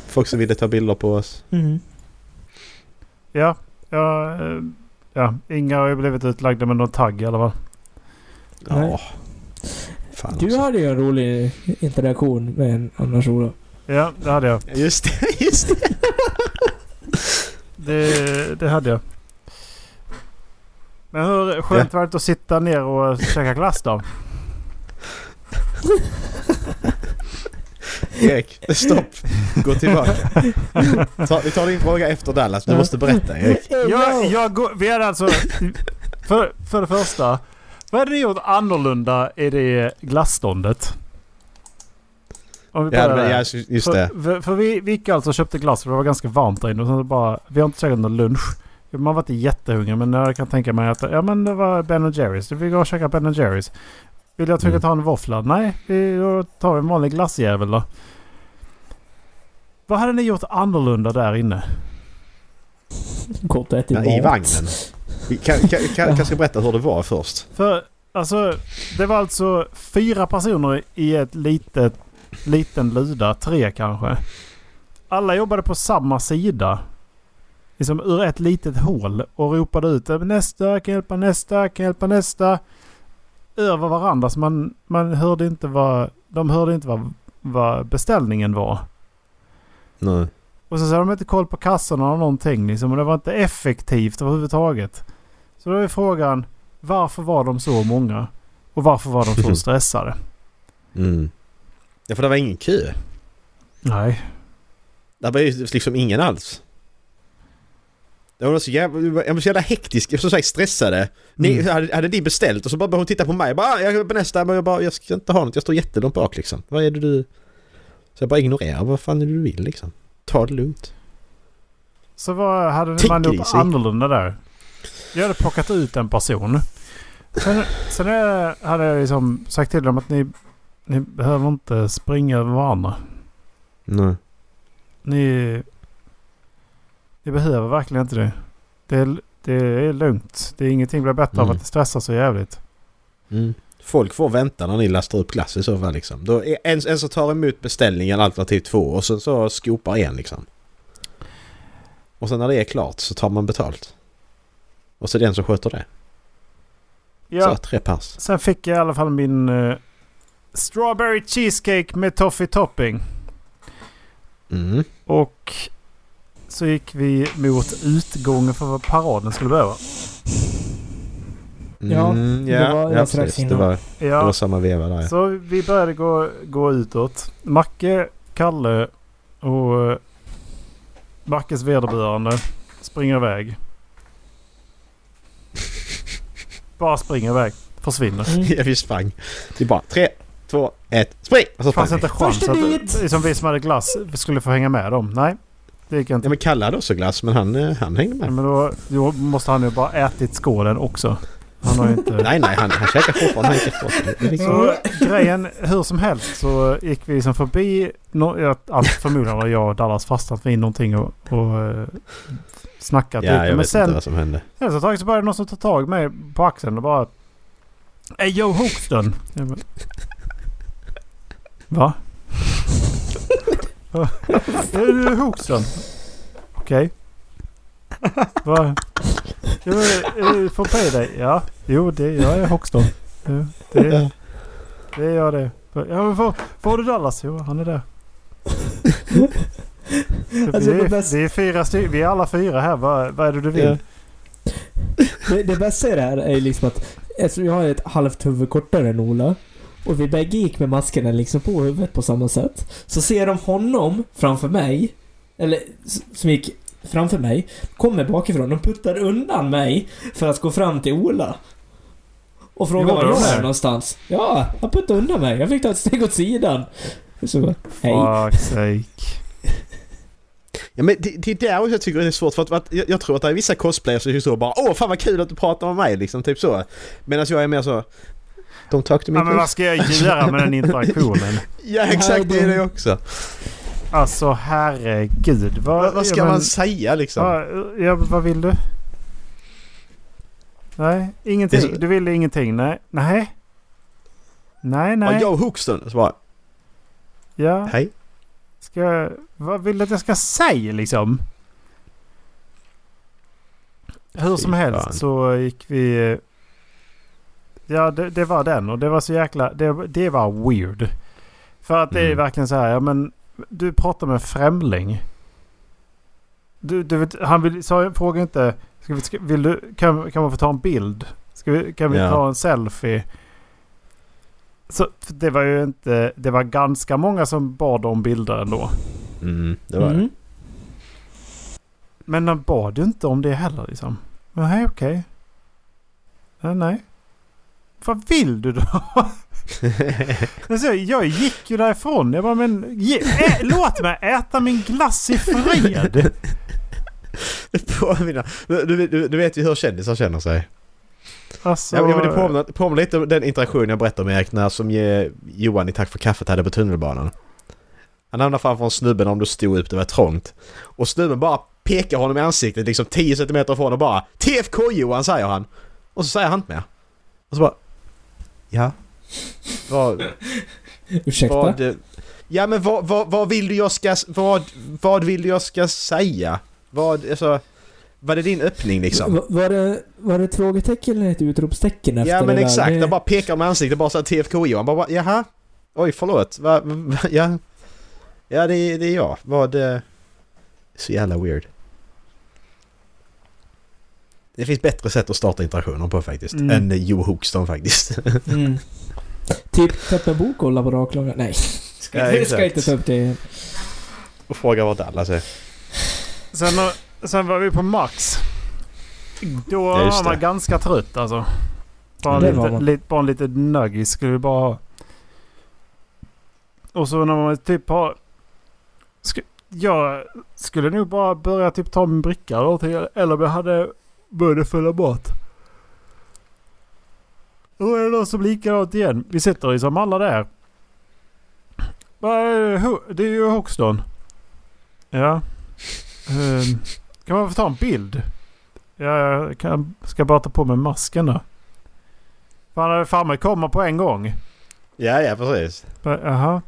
Folk som ville ta bilder på oss. Mm. Ja, ja, eh, ja. Inga har ju blivit utlagda med någon tagg i alla fall. Ja. Nej. Fan Du också. hade ju en rolig interaktion med en annan Ola. Ja, det hade jag. Just det, just det. Det, det hade jag. Men hur skönt var det att sitta ner och käka glass då? Erik, stopp. Gå tillbaka. Ta, vi tar din fråga efter Dallas. Du måste berätta Erik. Jag, jag går, vi hade alltså... För, för det första. Vad hade ni gjort annorlunda i det glassståndet? Om vi Ja, men, ja, just det. För, för, för vi, vi gick alltså och köpte glass för det var ganska varmt där inne. Och sen bara, vi har inte käkat någon lunch. Man var inte jättehungrig men jag kan tänka mig att ja, men det var Ben Jerrys. Vi går och käkar Ben Jerrys. Vill jag trycka Mm. ta en våffla? Nej, vi då tar vi en vanlig glassjävel då. Vad hade ni gjort annorlunda där inne? Gått och ätit Ja, I mat. vagnen. Kan, kan, kan, kanske berätta hur det var först. För alltså, det var alltså fyra personer i ett litet, liten luda. Tre kanske. Alla jobbade på samma sida. Liksom ur ett litet hål och ropade ut nästa, kan hjälpa nästa, kan hjälpa nästa. Över varandra så man, man hörde inte vad, de hörde inte vad, vad beställningen var. Nej. Och så hade de inte koll på kassorna eller någonting liksom. Och det var inte effektivt överhuvudtaget. Så då är frågan. Varför var de så många? Och varför var de så stressade? Mm. Ja, för det var ingen kö. Nej. Det var ju liksom ingen alls. Det var så jävla, jag var så jävla hektisk, som sagt stressade. Ni, Mm. hade, hade ni beställt och så bara började hon titta på mig. Bara, "Ah, jag är på nästa, men jag, bara, jag ska inte ha något. Jag står jättelångt bak liksom. Vad är det du... Så jag bara ignorerar. Vad fan är det du vill liksom? Ta det lugnt. Så vad hade Tänk man gjort annorlunda där? Jag hade plockat ut en person. Sen, sen är- hade jag liksom sagt till dem att ni, ni behöver inte springa över varandra. Nej. Ni, ni behöver verkligen inte det. Det är, det är lugnt. Det är ingenting blir bättre av Mm. att det stressar så jävligt. Mm. Folk får vänta när ni lastar upp glass i så fall liksom. Då är en, en som tar emot beställningen alternativ två och sen så skopar en liksom. Och sen när det är klart så tar man betalt. Och så är det en som sköter det. Ja, Så tre pass. sen fick jag i alla fall min eh, Strawberry cheesecake med toffee topping. Mm. Och så gick vi mot utgången för vad paraden skulle behöva. Ja, Mm, det ja, var ja, strax precis. Det innan. var, det var Ja, samma veva där så vi började gå, gå utåt. Macke, Kalle och eh, Mackes vederbörande springer iväg. Bara springer iväg. Försvinner. Mm. Ja, vi sprang. Vi bara tre, två, ett, spring! Och så Det sprang fanns vi. inte chans att liksom vi som hade glass skulle få hänga med dem. Nej, det gick inte. Ja men Kalle hade också glass men han, eh, han hängde med. Men då, då måste han ju bara ätit skålen också. Han har ju inte... Nej nej, han, han käkar fortfarande. Han liksom, Så grejen, hur som helst så gick vi liksom förbi... No, ja, allt förmodligen har jag och Dallas fastnat vid någonting och, och eh, snackat ja, lite. jag Men vet inte sen vad som hände. efter ett tag så började någon som ta tag mig på axeln och bara... Är Joe Hoxton? Bara, Va? Är du Hoxton? Okej. Va? Jag är från Payday? Ja. Jo, det, jag är Hoxton. Det, det är jag det. Ja, men var, var är Dallas? Jo, han är där. Alltså, vi, det är, vi är fyra stycken. Vi är alla fyra här. Vad, vad är det du vill? Ja. Det, det bästa i det här är liksom att eftersom jag har ett halvt huvud kortare än Ola och vi bägge gick med maskerna liksom på huvudet på samma sätt. Så ser de honom framför mig, eller som gick framför mig, kommer bakifrån. De puttar undan mig för att gå fram till Ola. Och frågar var jag är någonstans. Ja, han puttade undan mig. Jag fick ta ett steg åt sidan. Så, hej. Fuck sake. Ja, men det, det är där också jag tycker det är svårt för att, att jag, jag tror att det är vissa cosplayers som är så bara Åh fan vad kul att du pratar med mig liksom, typ så. Medan jag är mer så Don't talk to me Ja, men vad ska jag göra med den interaktionen? Ja exakt, det är det också. Alltså herregud. Vad, Vad, vad ska ja, men- man säga liksom? Ja, ja, vad vill du? Nej, ingenting. Så- Du vill ingenting? Nej. Nej. Nej, Ja, nej. jag Hoxton, så bara Ja. hej. Ska jag, vad vill du att jag ska säga liksom? Hur som helst fan. så gick vi... Ja, det, det var den och det var så jäkla... Det, det var weird. För att det är Mm. verkligen så här, ja men... Du pratar med en främling. Du, du vet, han vill, sa, fråga inte... Ska vi, ska, vill du, kan, kan man få ta en bild? Ska vi, kan vi Ja. ta en selfie? Så det var ju inte... Det var ganska många som bad om bilder ändå. Mm, det var det. Mm. Men de bad ju inte om det heller liksom. Nej, okej. Nej, nej. Vad vill du då? alltså, jag gick ju därifrån. Jag bara, men ge, ä, låt mig äta min glass i fred. Det påminner, du, du, du vet ju hur kändisar känner sig. Alltså, Ja, men det påminner, påminner lite om den interaktion jag berättade om Erik när som Johan i Tack för kaffet hade på tunnelbanan. Han hamnade framför en snubbe om du stod upp, det var trångt. Och snubben bara pekar honom i ansiktet liksom 10 cm ifrån och bara TFK Johan säger han. Och så säger han inte mer. Och så bara... Ja? Vad... Ursäkta? vad ja men vad, vad, vad vill du jag ska... Vad, vad vill du jag ska säga? Vad, alltså... Vad är din öppning liksom? Va- Var det, var det ett frågetecken eller ett utropstecken efter Ja men det exakt, där? jag bara pekar med ansiktet bara såhär TFK Johan bara, bara jaha? Oj förlåt, va, va, ja? Ja det, det är jag, vad... eh, Så jävla weird. Det finns bättre sätt att starta interaktioner på faktiskt, Mm. än Joe Hoxton faktiskt. Mm. Typ en bok och laboratorklaga. Nej. Ska, Ja, jag ska exakt. inte ta upp det. och fråga vart Dallas är. sen, sen var vi på Max. Då Ja, var man det. ganska trött alltså. Bara, en var lite, bara en liten nuggis skulle vi bara ha. Och så när man typ har... Sk, jag skulle nog bara börja typ ta min bricka eller någonting. Eller jag hade munnen full av mat. Då är det någon som likadant igen. Vi sitter liksom alla där. Det? Är ju Hoxton. Ja. Ehm, kan man få ta en bild? Ja, jag kan, ska bara ta på mig masken då. Fan, framme kommer på en gång. Ja ja precis. Bara, Jaha.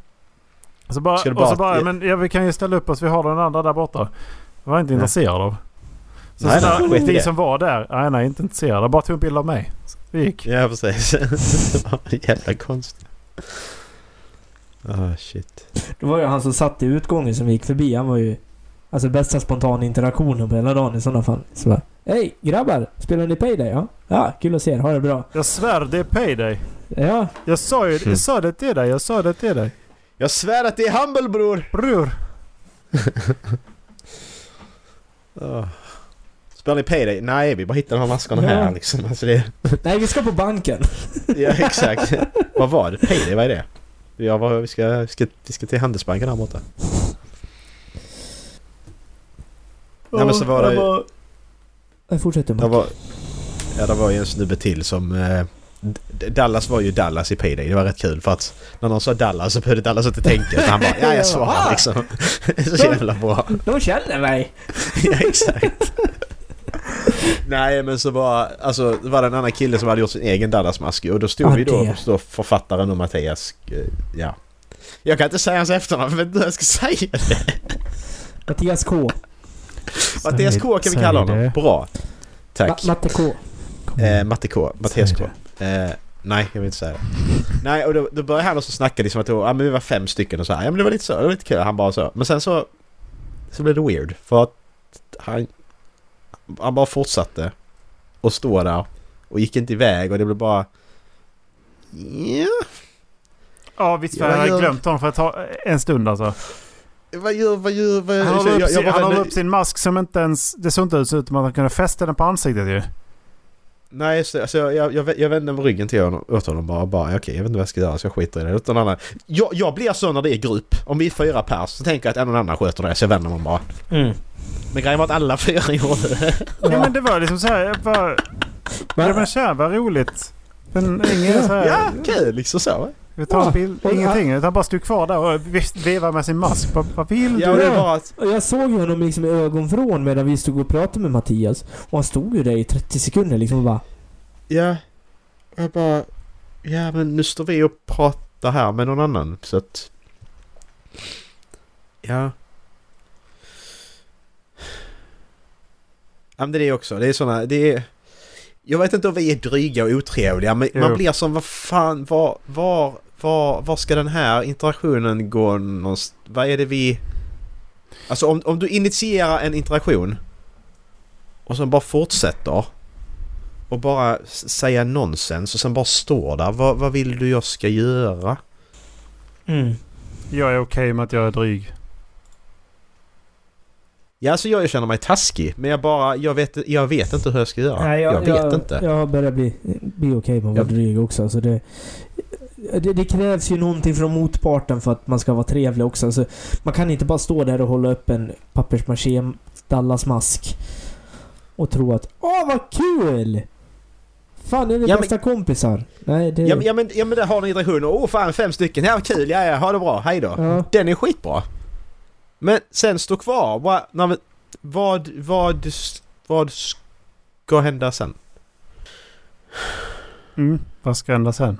Och så bara, du och så bara- bara men ja, vi kan ju ställa upp oss. Vi har den andra där borta. Jag var inte intresserad av. Så Nej, så nej, vi det. som var där, nej, nej inte intresserade. Bara tog en bild av mig. Så vi gick. Ja precis. det var jävla konstigt. Ah shit. Det var ju han som satt i utgången som gick förbi. Han var ju... Alltså bästa spontana interaktionen på hela dagen i sådana fall. Så bara, Hej grabbar! Spelar ni Payday? Ja? Ja, kul att se er. Ha det bra. Jag svär det är payday. Ja, Jag sa ju jag sa det till dig. Jag sa det till dig. Jag svär att det är Humble bror! Bror. Oh. Spelar ni Payday? Nej, vi bara hittar de här maskerna Ja. här liksom. Alltså det... nej vi ska på banken. Ja, exakt. vad var det? Payday, vad är det? Ja, vad, vi, ska, vi, ska, vi ska till Handelsbanken här borta. Nej, men så var det- Jag Jag fortsätter Det var, ja, det var ju en snubbe till som... Eh, Dallas var ju Dallas i Payday. Det var rätt kul för att när någon sa Dallas så behövde Dallas inte tänka. Han bara ja, jag svarar liksom. så jävla bra. De känner mig! Ja, exakt. Nej men så var, alltså, det var det en annan kille som hade gjort sin egen Dallas-mask och då stod Ja, vi då, det. då författaren och Mattias, eh, ja. Jag kan inte säga hans efternamn, jag vet inte hur jag ska säga det. Mattias K. Mattias K kan vi kalla honom. Bra. Tack. Ma- Matte K. Eh, Matte K. Mattias K. Eh, nej, jag vill inte säga det. Nej, och då, då började han också snacka liksom att ja, men vi var fem stycken och så här. Ja men det var lite så, det var lite kul. Han bara så. Men sen så... Så blev det weird. För att han... Han bara fortsatte. Och stå där. Och gick inte iväg och det blev bara... Ja, Ja visst, för Ja, jag hade jag- glömt honom för ett tag, en stund alltså. vad gör, vad gör, vad Han håller jag- upp, jag- sin, jag bara han håller vände- upp sin mask som inte ens... Det såg inte ut som att han kunde fästa den på ansiktet ju. Nej just det, alltså jag, jag, jag, jag vände mig ryggen till honom, åt honom bara, bara okej jag vet inte vad jag ska göra så jag skiter i det. Utan annan, jag, jag blir så när det är grupp. Om vi är fyra pers så tänker jag att en och annan sköter det så jag vänder mig bara. Mm. Men grejen var att alla fyra gjorde det. Ja. men det var liksom så här, jag bara... Men- Ja men tja, vad roligt. Men ingen så här... Ja, kul liksom så. Vi tar Ja. en bild, ingenting. Utan bara stod kvar där och vevade med sin mask. Vad, vill Ja, du? att... Och jag såg ju honom liksom i ögonvrån medan vi stod och pratade med Mattias. Och han stod ju där i 30 sekunder liksom och bara... Ja, jag bara... Ja men nu står vi och pratar här med någon annan så att... Ja. Ja men det är också. Det är såna... Det är... Jag vet inte om vi är dryga och otrevliga men Jo. man blir som vad fan var, var, var, var ska den här interaktionen gå någonstans? Vad är det vi... Alltså om, om du initierar en interaktion och sen bara fortsätter och bara säga nonsens och sen bara står där. Vad, vad vill du jag ska göra? Mm. Jag är okej med att jag är dryg. Ja, alltså jag känner mig taskig men jag bara, jag vet, jag vet inte hur jag ska göra. Nej, jag, vet inte. Jag börjar bli, bli okej med att vara Jag- dryg också. Så det, det, det krävs ju någonting från motparten för att man ska vara trevlig också. Så man kan inte bara stå där och hålla upp en pappersmaché Dallas-mask och tro att Åh vad kul! Fan, är ni Ja, men- bästa kompisar? Nej, det... Ja, men, ja, men, ja men där har ni interaktioner. Åh fan fem stycken. Ja kul, ja ja, ha det bra, hej då. Ja. Den är skitbra. Men sen stå kvar. Vad, vad, vad, vad ska hända sen? Mm. Vad ska hända sen?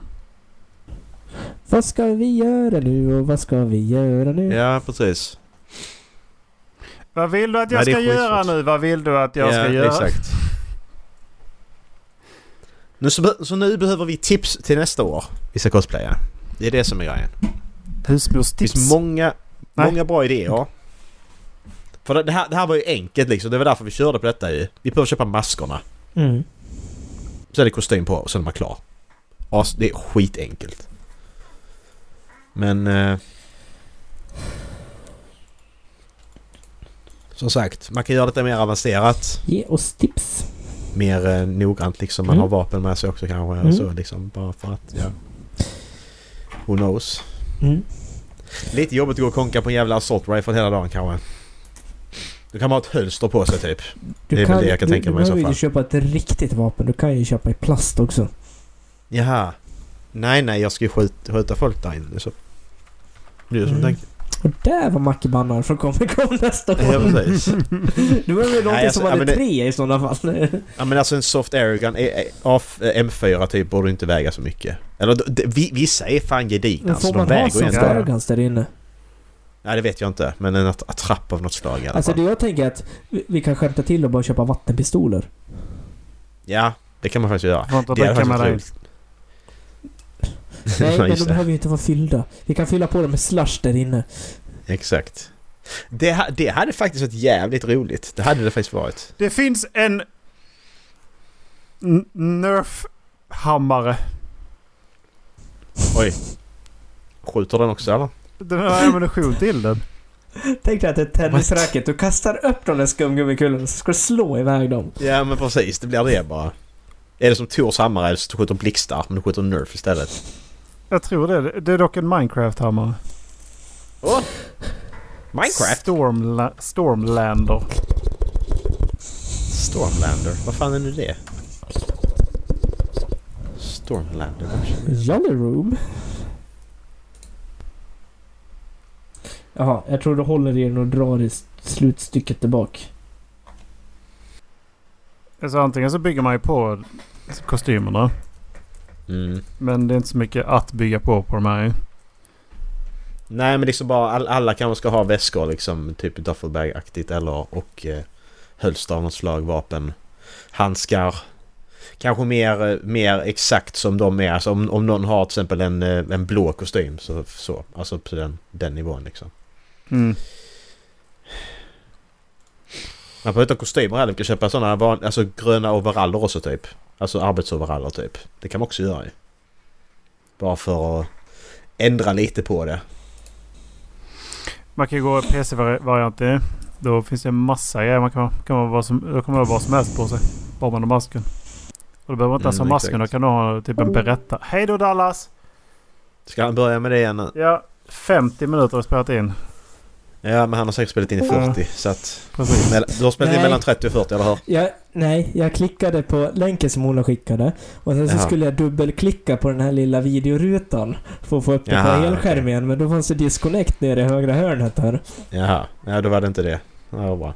Vad ska vi göra nu och vad ska vi göra nu? Ja, precis. Vad vill du att jag Nej, det ska göra nu? Vad vill du att jag ja, ska göra? exakt. Nu så, så nu behöver vi tips till nästa år vi ska cosplaya. Det är det som är grejen. Det Husmorstips. finns många, Nej. många bra idéer. För det här, det här var ju enkelt liksom. Det var därför vi körde på detta ju. Vi behöver köpa maskerna. Mm. Så är det kostym på och sen är man klar. As, det är skitenkelt. Men... Eh, som sagt, man kan göra detta mer avancerat. Ge oss tips. Mer eh, noggrant liksom. Man Mm. har vapen med sig också kanske. Mm. Så liksom. Bara för att, ja. Who knows. Mm. Lite jobbigt att gå och konka på en jävla assault rifle hela dagen kanske. Då kan man ha ett hölster på sig typ. Du Det är väl det jag kan du, tänka du mig i så behöver ju fall. köpa ett riktigt vapen. Du kan ju köpa i plast också. Jaha. Nej, nej, jag ska ju skjuta, skjuta folk där inne. Så. Det är ju som Mm. tänker. Och där var Macke bannad från Comic Con nästa Ja, år. precis. Du var väl någonting alltså, som ja, hade det- tre i sådana fall. Ja men alltså en soft airgun eh, eh, eh, M4 typ borde inte väga så mycket. Eller vissa är fan gedigna. Alltså, får de man ha soft. Ja, ja. airguns där inne? Nej det vet jag inte. Men en att- attrapp av något slag i alla Alltså fall. det jag tänker att vi, kan skämta till och bara köpa vattenpistoler. Ja, det kan man faktiskt göra. Det hade dricka med faktiskt dig. varit roligt. Nej, men de behöver ju inte vara fyllda. Vi kan fylla på dem med slush där inne. Exakt. Det, det hade faktiskt varit jävligt roligt. Det hade det faktiskt varit. Det finns en Nerf-hammare. Oj. Skjuter den också eller? Den har ammunition till den. Tänk dig att det är ett tennisracket. Du kastar upp de där skumgummikulorna så ska du slå iväg dem. Ja men precis, det blir det bara. Är det som Tors hammare så du skjuter blixtar men du skjuter Nerf istället. Jag tror det. Det är dock en Minecraft-hammare. Åh! Minecraft? Stormla- Stormlander. Stormlander? Vad fan är nu det? Stormlander? Jolly Room. Jaha, jag tror du håller i den och drar i slutstycket tillbaka. Alltså antingen så bygger man ju på kostymerna. Mm. Men det är inte så mycket att bygga på på de här. Nej men liksom bara all, alla kanske ska ha väskor liksom. Typ duffelbag-aktigt eller och eh, hölster av något slag, vapen, handskar. Kanske mer, eh, mer exakt som de är. Alltså om, om någon har till exempel en, eh, en blå kostym så, så. Alltså på den, den nivån liksom. Mm. Man behöver inte ha kostymer heller. Man kan köpa sådana alltså gröna overaller också typ. Alltså arbetsoveraller typ. Det kan man också göra ju. Bara för att ändra lite på det. Man kan gå PC-varianter. Då finns det en massa grejer. Man kan, kan man vad som, då kan man ha vad som helst på sig. Bara man har masken. Och då behöver man inte ens ha Mm, masken. Då kan du ha typ en berätta. Hej då Dallas! Ska han börja med det igen nu? Ja, 50 minuter har spelat in. Ja men han har säkert spelat in i Ja. 40 så att... Precis. Du har spelat in mellan 30 och 40 eller hur? Jag, nej, jag klickade på länken som Ola skickade. Och sen så Jaha. skulle jag dubbelklicka på den här lilla videorutan. För att få upp Jaha, på helskärmen. Men då fanns det disconnect nere i högra hörnet här. Jaha, ja då var det inte det. Ja, bra.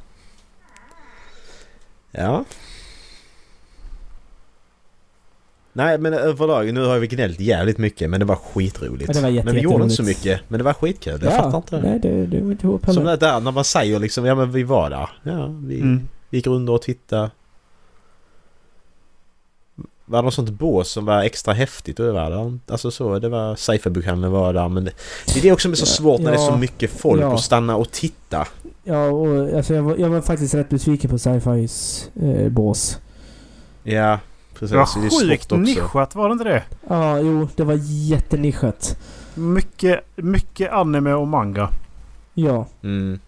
Ja. Nej men överlag, nu har vi gnällt jävligt mycket men det var skitroligt. Ja, det var jätte- men vi gjorde inte så mycket. Men det var skitkul. Jag fattar inte det. Nej, det, det var inte ihop Som heller. det där när man säger liksom, ja men vi var där. Ja, vi Mm. gick runt och tittade. Var det något sånt bås som var extra häftigt att vara där? Alltså så, det var sci-fi-bokhandeln var där men det, det är det också som är så svårt när det är så Ja. mycket folk Ja. att stanna och titta. Ja, och alltså jag var, jag var faktiskt rätt besviken på sci-fis eh, bås. Ja, precis. Det var det sjukt nischat var det inte det? Ja, jo, det var jättenischat. Mycket, mycket anime och manga. Ja. Mm.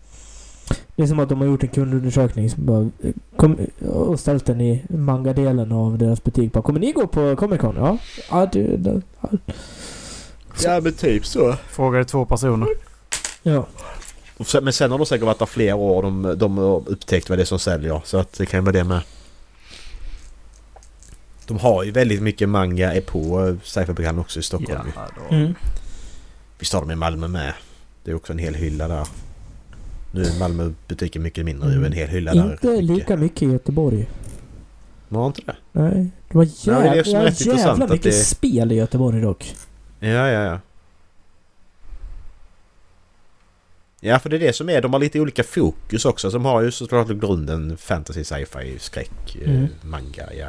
Det är som att de har gjort en kundundersökning som bara, kom, och ställt den i manga-delen av deras butik. Bara, kommer ni gå på Comic Con? Ja. Ja, det, det, ja. Ja men typ så. Frågade två personer. ja. Men sen har de säkert varit där flera år och de, de har upptäckt vad det är som säljer. Så att det kan vara det med. De har ju väldigt mycket manga är på eh, sci-fi-program också i Stockholm. ju. då. Mm. Visst har de i Malmö med. Det är också en hel hylla där. Nu är Malmö butiken mycket mindre ju. En hel hylla där. Mm. Inte lika mycket i Göteborg. Var inte det? Nej. Det var Ja, det är det är jävla, jävla mycket det- spel i Göteborg dock. Ja, ja, ja. Ja, för det är det som är. De har lite olika fokus också. Som har ju såklart grunden fantasy, sci-fi, skräck, eh, Mm. manga, ja.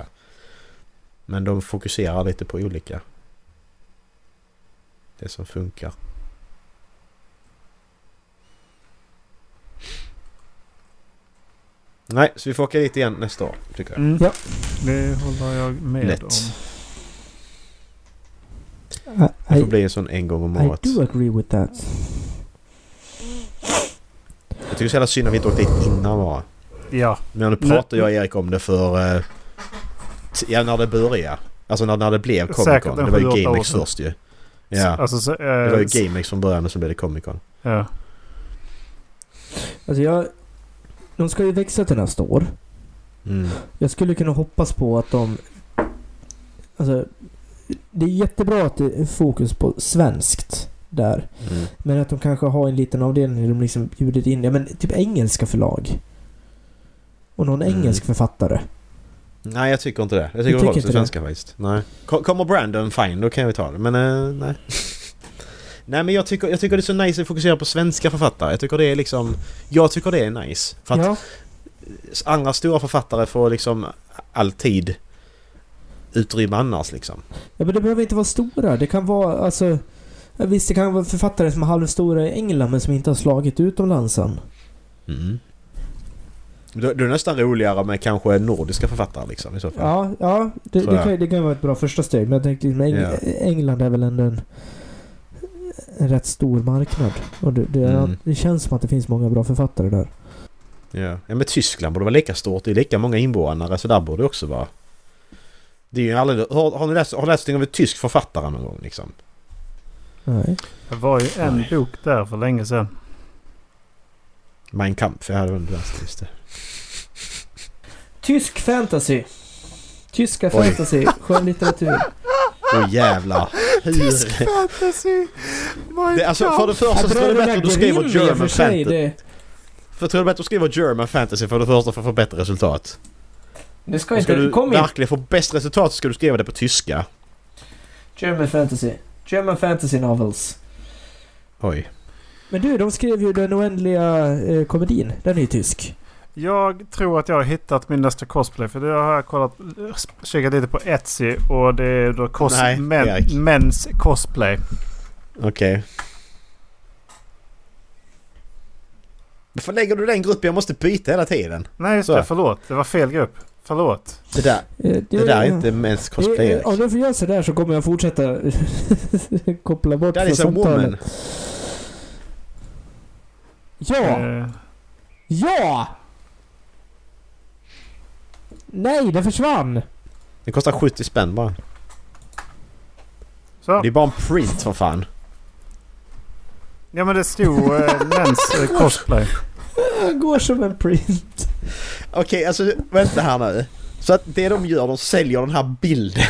Men de fokuserar lite på olika. Det som funkar. Nej, så vi får åka dit igen nästa år, tycker jag. Mm. Ja. Det håller jag med Lätt. om. Det I, får bli en sån en gång om I året. do agree with that. Jag tycker det är så jävla synd att vi inte åkte dit innan bara. Ja. Men nu pratade jag och Erik om det för... eh, Ja, när det började. Alltså när, när det blev Comic Con. en Det var ju GameX först ju. Ja. Alltså, så, eh, Det var ju GameX från början och så blev det Comic Con. Ja. Alltså jag... De ska ju växa till nästa år. Mm. Jag skulle kunna hoppas på att de... Alltså... Det är jättebra att det är fokus på svenskt där. Mm. Men att de kanske har en liten avdelning där de liksom bjuder in, ja men typ engelska förlag. Och någon Mm. engelsk författare. Nej, jag tycker inte det. Jag tycker det håller inte det? svenska faktiskt. Nej. Ko- Kommer Brandon, fine, då kan vi ta det. Men eh, nej. nej, men jag tycker, jag tycker det är så nice att fokusera på svenska författare. Jag tycker det är liksom... Jag tycker det är nice. För att ja, andra stora författare får liksom alltid utrymme annars liksom. ja, men det behöver inte vara stora. Det kan vara alltså... Visst, det kan vara författare som är halvstora i England men som inte har slagit utomlands än. Mm. Då, då är det nästan roligare med kanske nordiska författare liksom i så fall. Ja, ja det, det, kan, det kan vara ett bra första steg. Men jag tänkte liksom, Eng Ja. England är väl ändå en, en rätt stor marknad. Och det, det, Mm. det känns som att det finns många bra författare där. Ja. ja men Tyskland borde vara lika stort. Det är lika många invånare så där borde det också vara. Det är ju aldrig, har, har ni läst, har läst om en tysk författare någon gång liksom? Nej. Det var ju en Nej. bok där för länge sedan. Mein Kampf, jag hade inte läst just det. Tysk fantasy. Tyska Oj. fantasy. Skönlitteratur. Åh jävlar! Hur? fantasy! Det, alltså för det första så tror jag det bättre att du skriver German för sig, fantasy. det, För jag tror är bättre att skriva German fantasy för det första för att få bättre resultat. Det ska ska inte... du Kom igen! verkligen få bäst resultat så ska du skriva det på tyska. German fantasy. German fantasy novels. Oj. Men du, de skrev ju Den oändliga eh, komedin. Den är ju tysk. Jag tror att jag har hittat min nästa cosplay. För det har jag kollat, kikat lite på Etsy och det är då cos, Nej, men, mens cosplay. Okej. Varför lägger du den gruppen? Jag måste byta hela tiden. Nej just Så. det, förlåt. Det var fel grupp. Förlåt. Det där, Eh, det där är inte mens cosplay Eh, Erik. Om du får göra sådär så kommer jag fortsätta koppla bort That från samtalet. woman. Ja! Eh, Ja! Nej, den försvann! Den kostar 70 spänn bara. så. Det är bara en print för fan. Ja men det stod eh, mens eh, cosplay. Går som en print. Okej, alltså vänta här nu. Så att det de gör, de säljer den här bilden.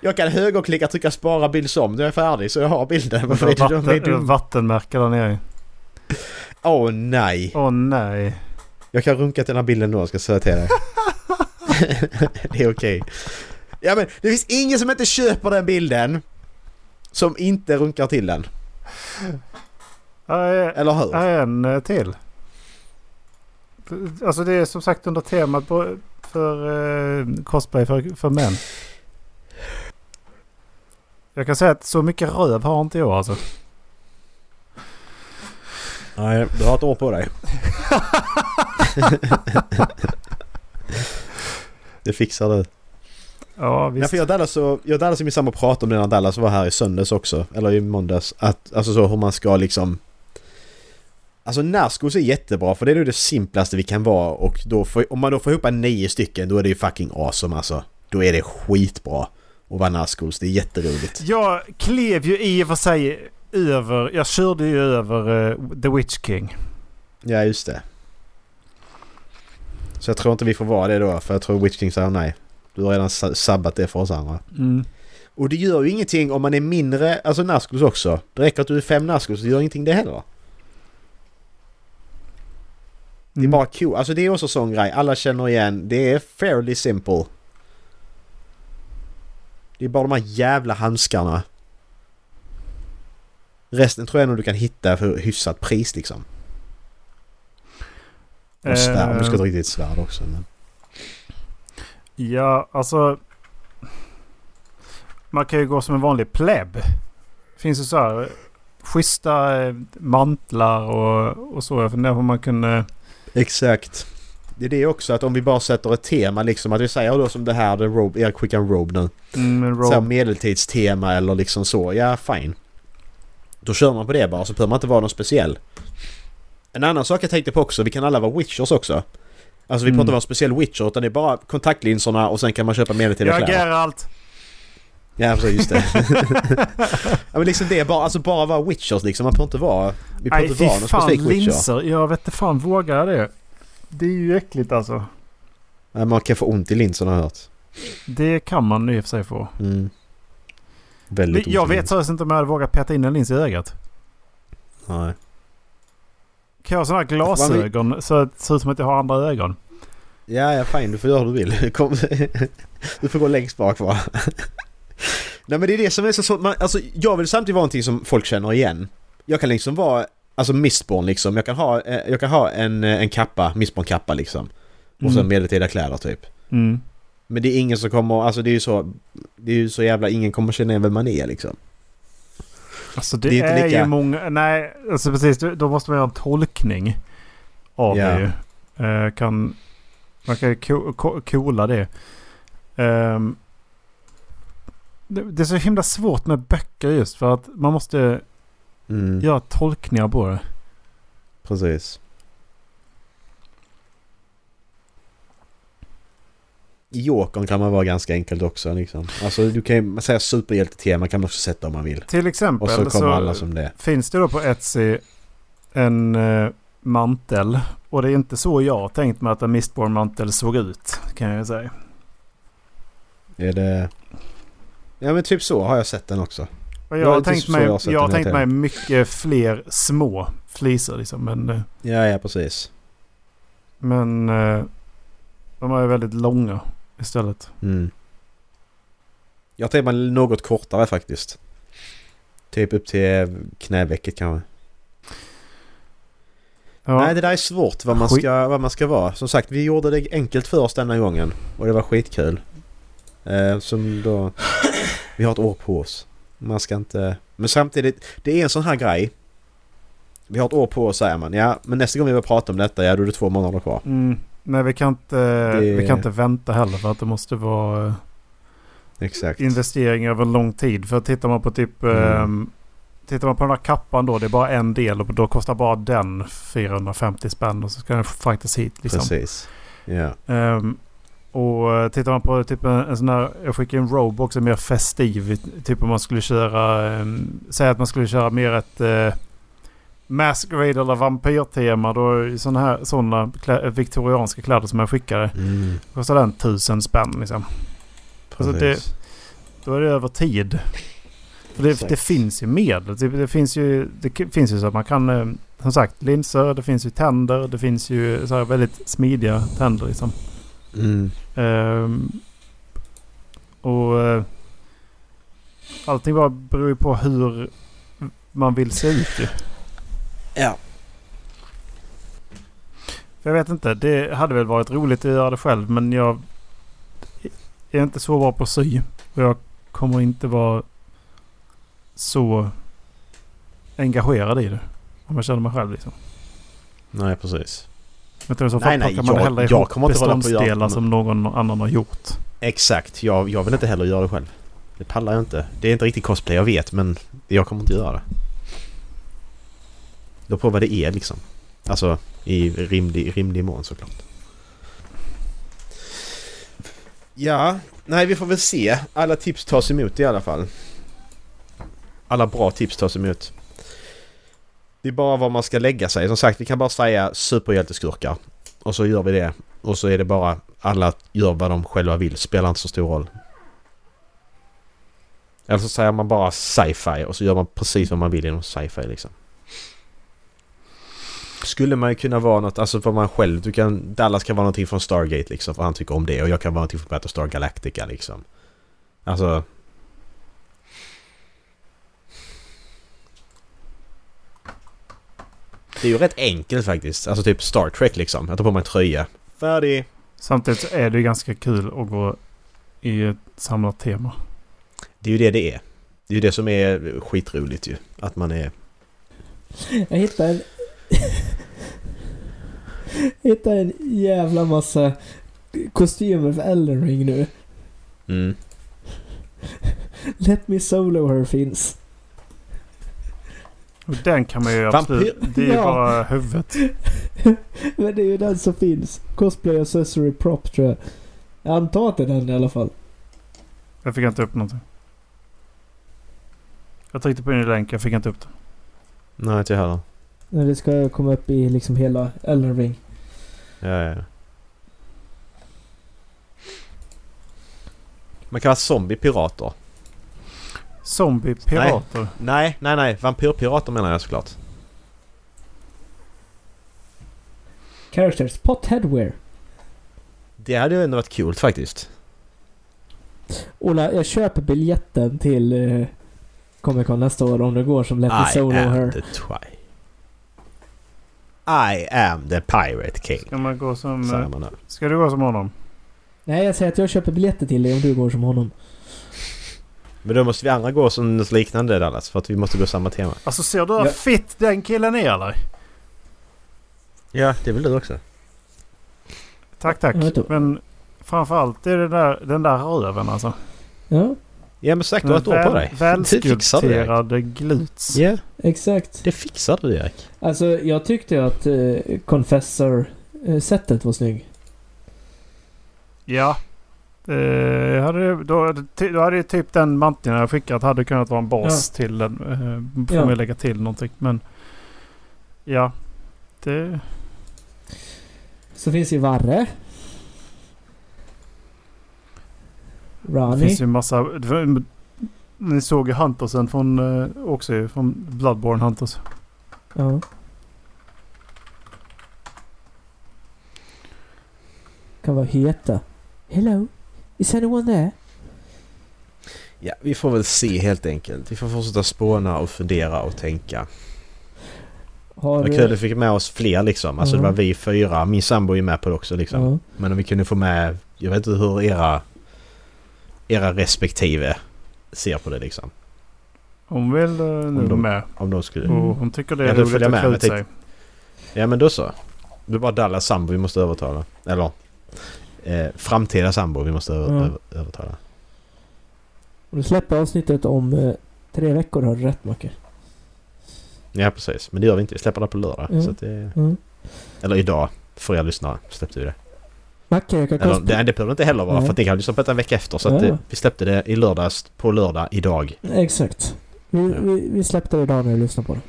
Jag kan högerklicka, trycka spara bild som. Nu är jag färdig så jag har bilden. Varför är det de är Vatten, dumma? vattenmärke där nere. Åh nej. Åh nej. Jag kan runka till den här bilden då, ska jag säga till dig. det är okej. Ja men det finns ingen som inte köper den bilden. Som inte runkar till den. Eller hur? en eh, till. Alltså det är som sagt under temat för eh, cosplay för, för män. Jag kan säga att så mycket röv har inte jag alltså. Nej, du har ett år på dig. det fixar du. Ja Ja, visst. för jag och Dallas, så, jag och Dallas är min samma pratade om det när Dallas var här i söndags också. Eller i måndags. Att, alltså så hur man ska liksom... Alltså Naskos är jättebra för det är nog det simplaste vi kan vara och då får, om man då får ihop en nio stycken då är det ju fucking awesome alltså. Då är det skitbra att vara Naskos. Det är jätteroligt. Jag klev ju i och för sig över. Jag körde ju över eh, The Witch King. Ja, just det. Så jag tror inte vi får vara det då för jag tror Witch King säger nej. Du har redan sa- sabbat det för oss andra. Mm. Och det gör ju ingenting om man är mindre, alltså Naskos också. Det räcker att du är fem Naskos, det gör ingenting det heller. Det är Mm. bara cool. Alltså det är också sån grej. Alla känner igen. Det är fairly simple. Det är bara de här jävla handskarna. Resten tror jag nog du kan hitta för hyfsat pris liksom. Och svärd. Om du ska Eh, dra riktigt svärd också. Men... Ja, alltså. Man kan ju gå som en vanlig pleb. Finns det så här schyssta eh, mantlar och, och så. Jag funderar på om man kunde... Exakt. Det är det också att om vi bara sätter ett tema liksom. Att vi säger då som det här, the robe, Erik skickar en robe nu. Mm, en Så här robe. medeltidstema eller liksom så. Ja, fine. Då kör man på det bara så behöver man inte vara någon speciell. En annan sak jag tänkte på också, vi kan alla vara witchers också. Alltså vi Mm. inte vara en speciell witcher utan det är bara kontaktlinserna och sen kan man köpa medeltida Ja, kläder. Geralt! Ja, precis. Just det. ja, men liksom det är bara, alltså bara vara witchers liksom. Man behöver inte vara... Vi behöver Nej, inte vara någon fan specifik witcher. linser. Jag vet inte fan, vågar jag det? Det är ju äckligt alltså. Nej, man kan få ont i linserna har jag hört. Det kan man i och för sig få. Mm. Väldigt ont Jag vet linser. seriöst inte om jag hade vågat peta in en lins i ögat. Nej. Kan jag ha sådana här glasögon så att det ser ut som att jag har andra ögon? Ja, ja, fine. Du får göra hur du vill. Kom. Du får gå längst bak va. Nej men det är det som är så svårt. Man, alltså, jag vill samtidigt vara någonting som folk känner igen. Jag kan liksom vara, alltså Mistborn liksom. Jag kan ha, eh, jag kan ha en, eh, en kappa, Mistborn-kappa liksom. Och sen Mm. medeltida kläder typ. Mm. Men det är ingen som kommer, alltså det är ju så, det är ju så jävla, ingen kommer känna igen vem man är liksom. Alltså det, Det är är, lika- ju många... Nej, alltså precis. Då måste man göra en tolkning av Ja. det ju. Eh, kan, man kan ju ko- ko- coola det. Ehm, det. Det är så himla svårt med böcker just för att man måste Mm, göra tolkningar på det. precis. I Jokern kan man vara ganska enkelt också liksom. Alltså du kan ju säga superhjältetema kan man också sätta om man vill. Till exempel Och så kommer alla som det. finns det då på Etsy en eh, mantel. Och det är inte så jag tänkt mig att en Mistborn-mantel såg ut. Kan jag säga. Är det... Ja men typ så har jag sett den också. Och Ja, jag har tänkt mig, jag jag har tänkt mig mycket fler små flisor liksom. Men, eh, Ja, ja precis. men eh, De är väldigt långa istället. Mm. Jag tänker mig något kortare faktiskt. Typ upp till knävecket kanske. Ja, Nej, det där är svårt vad man, ska, vad man ska vara. Som sagt, vi gjorde det enkelt för oss denna gången. Och det var skitkul. Eh, som då... Vi har ett år på oss. Man ska inte... Men samtidigt, det är en sån här grej. Vi har ett år på oss säger man. Ja, men nästa gång vi vill prata om detta, ja då är det två månader kvar. mm, nej, vi kan, inte, vi kan inte vänta heller för att det måste vara eh, Exakt. investering över lång tid. För tittar man på typ... Mm. ehm, Tittar man på den här kappan då, det är bara en del och då kostar bara den 450 spänn och så ska den fraktas hit. Liksom. Precis. Ja. Ehm, och eh, tittar man på typ en, en sån här, jag skickar en Robe också mer festiv. Typ om man skulle köra, um, säg att man skulle köra mer ett uh, Masquerade eller vampyrtema. Då är såna här såna klä, viktorianska kläder som jag skickade. Mm. Kostar den tusen spänn liksom. Alltså det- Precis. Då är det över tid. För det, det finns ju medel. Det, det, finns ju, det finns ju så att man kan, eh, som sagt, linser, det finns ju tänder, det finns ju så väldigt smidiga tänder liksom. Mm. Ehm, och eh, allting bara beror ju på hur man vill se ut ju. Ja. Jag vet inte, det hade väl varit roligt att göra det själv men jag är inte så bra på att sy. Och jag kommer inte vara så engagerad i det. Om jag känner mig själv liksom. Nej, precis. Men i så Nej, fall nej, plockar man jag- hellre jag ihop kommer inte hålla på att göra- beståndsdelar som någon annan har gjort. Exakt. Jag, jag vill inte heller göra det själv. Det pallar jag inte. Det är inte riktigt cosplay, jag vet, men jag kommer inte göra det. Då på vad det är liksom. Alltså i rimlig, rimlig mån såklart. Ja, nej vi får väl se. Alla tips tas emot i alla fall. Alla bra tips tas emot. Det är bara var man ska lägga sig. Som sagt, vi kan bara säga superhjälteskurkar. Och så gör vi det. Och så är det bara alla gör vad de själva vill. Spelar inte så stor roll. Eller så säger man bara sci-fi och så gör man precis vad man vill inom sci-fi liksom. Skulle man ju kunna vara något, alltså för man själv, du kan, Dallas kan vara någonting från Stargate liksom för han tycker om det och jag kan vara någonting från Battlestar Galactica liksom. Alltså... Det är ju rätt enkelt faktiskt. Alltså typ Star Trek liksom. Jag tar på mig en tröja. Färdig. Samtidigt så är det ju ganska kul att gå i ett samlat tema. Det är ju det det är. Det är ju det som är skitroligt ju. Att man är... Jag hittade hittade en jävla massa kostymer för Elden Ring nu. Mm. Let Me Solo Her finns. Den kan man ju absolut... Det är ju Ja. bara huvudet. Men det är ju den som finns. Cosplay Accessory Prop tror jag. Jag antar att det är den i alla fall. Jag fick inte upp någonting. Jag tryckte på en länk, jag fick inte upp det. Nej, inte jag heller. När det ska komma upp i liksom hela Elden Ring. Ja, ja. ja. Man kan vara zombiepirater. Zombie-pirater. Nej, nej, nej. Vampyrpirater menar jag såklart. Characters. Pot Headwear. Det hade ju ändå varit coolt faktiskt. Ola, jag köper biljetten till uh, Comic Con nästa år om det går som Let Me I Solo am Her. the twi. I am the pirate king. Ska man gå som... Säger man nu. Ska du gå som honom? Nej, jag säger att jag köper biljetter till dig om du går som honom. Men då måste vi andra gå som något liknande Dallas. För att vi måste gå samma tema. Alltså ser du hur Ja. fit den killen är eller? Ja, det är väl du också? Tack, tack. Men framförallt är det där, den där röven alltså. Ja, Ja men sagt du har ett år på dig. Välskulpterade gluts. Ja, exakt. det fixar du Erik. Alltså, jag tyckte ju att uh, Confessor-sättet var snygg. Ja. Eh, hade, då, då hade ju typ den manteln jag skickat hade kunnat vara en bas till den. Eh, får Ja. man lägga till någonting. Men ja. Det, Så finns ju Varre. Det Rani. finns ju massa... det var- Ni såg ju Huntersen från, eh, också från Bloodborne Hunters. Ja. kan vara heta. Hello? Is anyone there? Ja, vi får väl se helt enkelt. Vi får fortsätta spåna och fundera och tänka. Har, Vad kul att vi fick med oss fler liksom. Alltså Ja. det var vi fyra. Min sambo är med på det också liksom. ja. Men om vi kunde få med... Jag vet inte hur era... Era respektive ser på det liksom. Hon vill uh, nu de- med. Om de skulle... Mm. Hon tycker det är du roligt att med, klä ut sig. Ja men då så. Det är bara Dallas sambo vi måste övertala. Eller... Eh, framtida sambo vi måste över, Ja. över, övertala. Och du släpper avsnittet om eh, tre veckor har du rätt Macke. Ja precis. Men det gör vi inte. Vi släpper det på lördag. Mm. Så att det, Mm. eller idag. För er lyssnare släppte vi det. Macke, jag kan Eller, cosplay... det, det behöver inte heller vara Nej. för ni kan lyssna på det en vecka efter. Så att Ja. det, vi släppte det i lördags på lördag idag. Exakt. Vi, Ja. vi, vi släppte det idag när du lyssnar på det.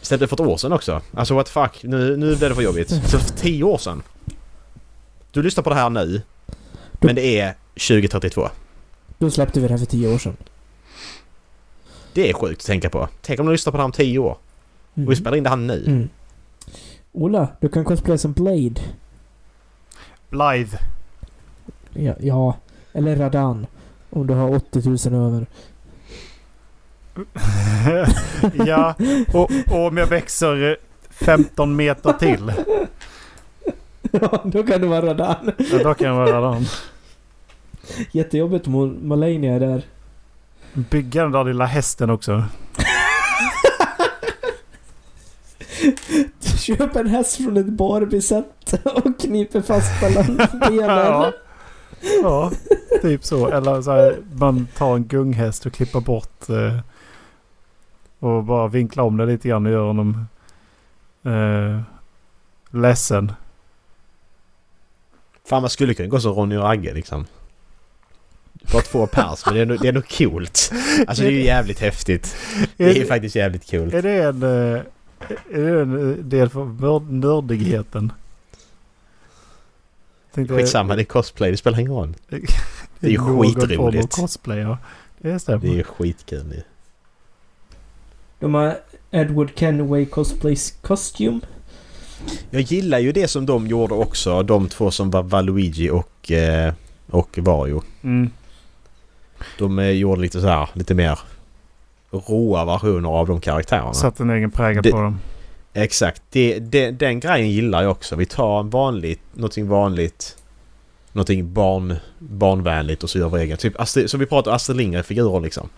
Vi släppte det för ett år sedan också. Alltså what the fuck. Nu, nu blev det för jobbigt. Så för tio år sedan. Du lyssnar på det här nu. Men det är 2032. Då släppte vi det här för tio år sedan. Det är sjukt att tänka på. Tänk om du lyssnar på det här om tio år. Mm. Och vi spelar in det här nu. Mm. Ola, du kan cosplaya som Blade. Blythe. Ja, ja. Eller Radan. Om du har 80 000 över. ja, och, och om jag växer eh, 15 meter till. ja, då kan du vara Radan. Ja, då kan jag vara den. Jättejobbigt om Malenia är där. Bygga den där lilla hästen också. Köp en häst från ett Barbie-set och kniper fast mellan benen. Ja. ja, typ så. Eller så här, man tar en gunghäst och klipper bort eh, och bara vinklar om det lite grann och gör honom eh, ledsen. Fan man skulle kunna gå som Ronny och Agge liksom. Bara två pers men det är, nog, det är nog coolt. Alltså det är ju jävligt häftigt. Det är ju faktiskt jävligt coolt. Är det en, eh, är det en eh, del för nörd- nördigheten? Tänkte- Skitsamma, det är cosplay. Det spelar ingen roll. det är ju skitroligt. cosplay, ja. Det stämmer. Det är ju skitkul det. De har Edward Kenway Cosplays Costume. Jag gillar ju det som de gjorde också. De två som var Valuigi och, eh, och Vario. Mm. De eh, gjorde lite så här, lite mer råa versioner av de karaktärerna. Satt en egen prägel på dem. Exakt. Det, det, den grejen gillar jag också. Vi tar en vanligt, någonting vanligt, någonting barn, barnvänligt och så gör vi egen. Typ, Astrid, så vi pratar Astrid Lindgren-figurer liksom.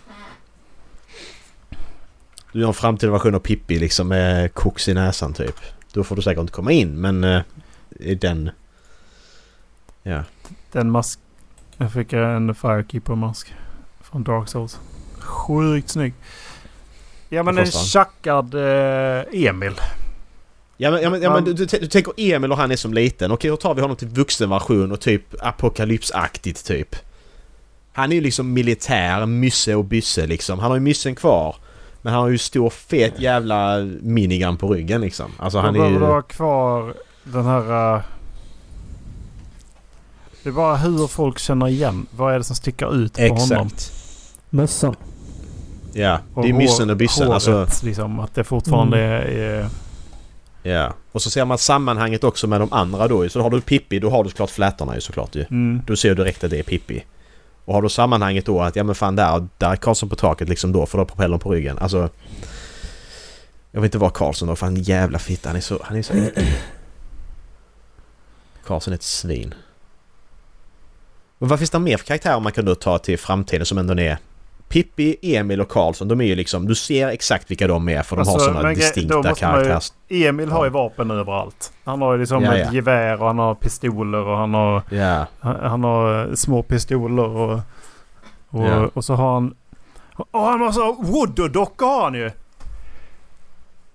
Du gör en framtida version av Pippi liksom med koks i näsan typ. Då får du säkert inte komma in men eh, den... Ja. Den mask... Jag fick en Firekeeper-mask. Från Dark Souls. Sjukt snygg. Ja men en tjackad eh, Emil. Ja men, ja, men, ja, men du, du, du tänker Emil och han är som liten. Okej då tar vi honom till vuxenversion och typ apokalypsaktigt typ. Han är ju liksom militär, mysse och bysse liksom. Han har ju myssen kvar. Men han har ju stor fet jävla minigun på ryggen liksom. Alltså han är behöver du ju... ha kvar den här... eh, det är bara hur folk känner igen. Vad är det som sticker ut på honom? Exakt. Mössan. Ja, det är myssen och håret, Alltså, liksom. Att det fortfarande Mm. är... ja. Och så ser man sammanhanget också med de andra då. Så har du Pippi, då har du såklart flätorna ju såklart ju. mm. Då ser du direkt att det är Pippi. Och har du sammanhanget då att ja men fan där, där är Karlsson på taket liksom då för då har propellern på ryggen. Alltså... Jag vill inte vara Karlsson då, fan jävla fitta. Han är så... Han är så. Karlsson är ett svin. Men vad finns det mer för karaktärer man kan då ta till framtiden som ändå är... Pippi, Emil och Karlsson, de är ju liksom... Du ser exakt vilka de är för de har Alltså, sådana gre- då distinkta ju- karaktärs... Emil har ju vapen överallt. Han har ju liksom Ja, ett ja. gevär och han har pistoler och han har, Ja. han, han har eh, små pistoler och, och, Ja. och så har han... Och han har så voodoo-dockor har han ju!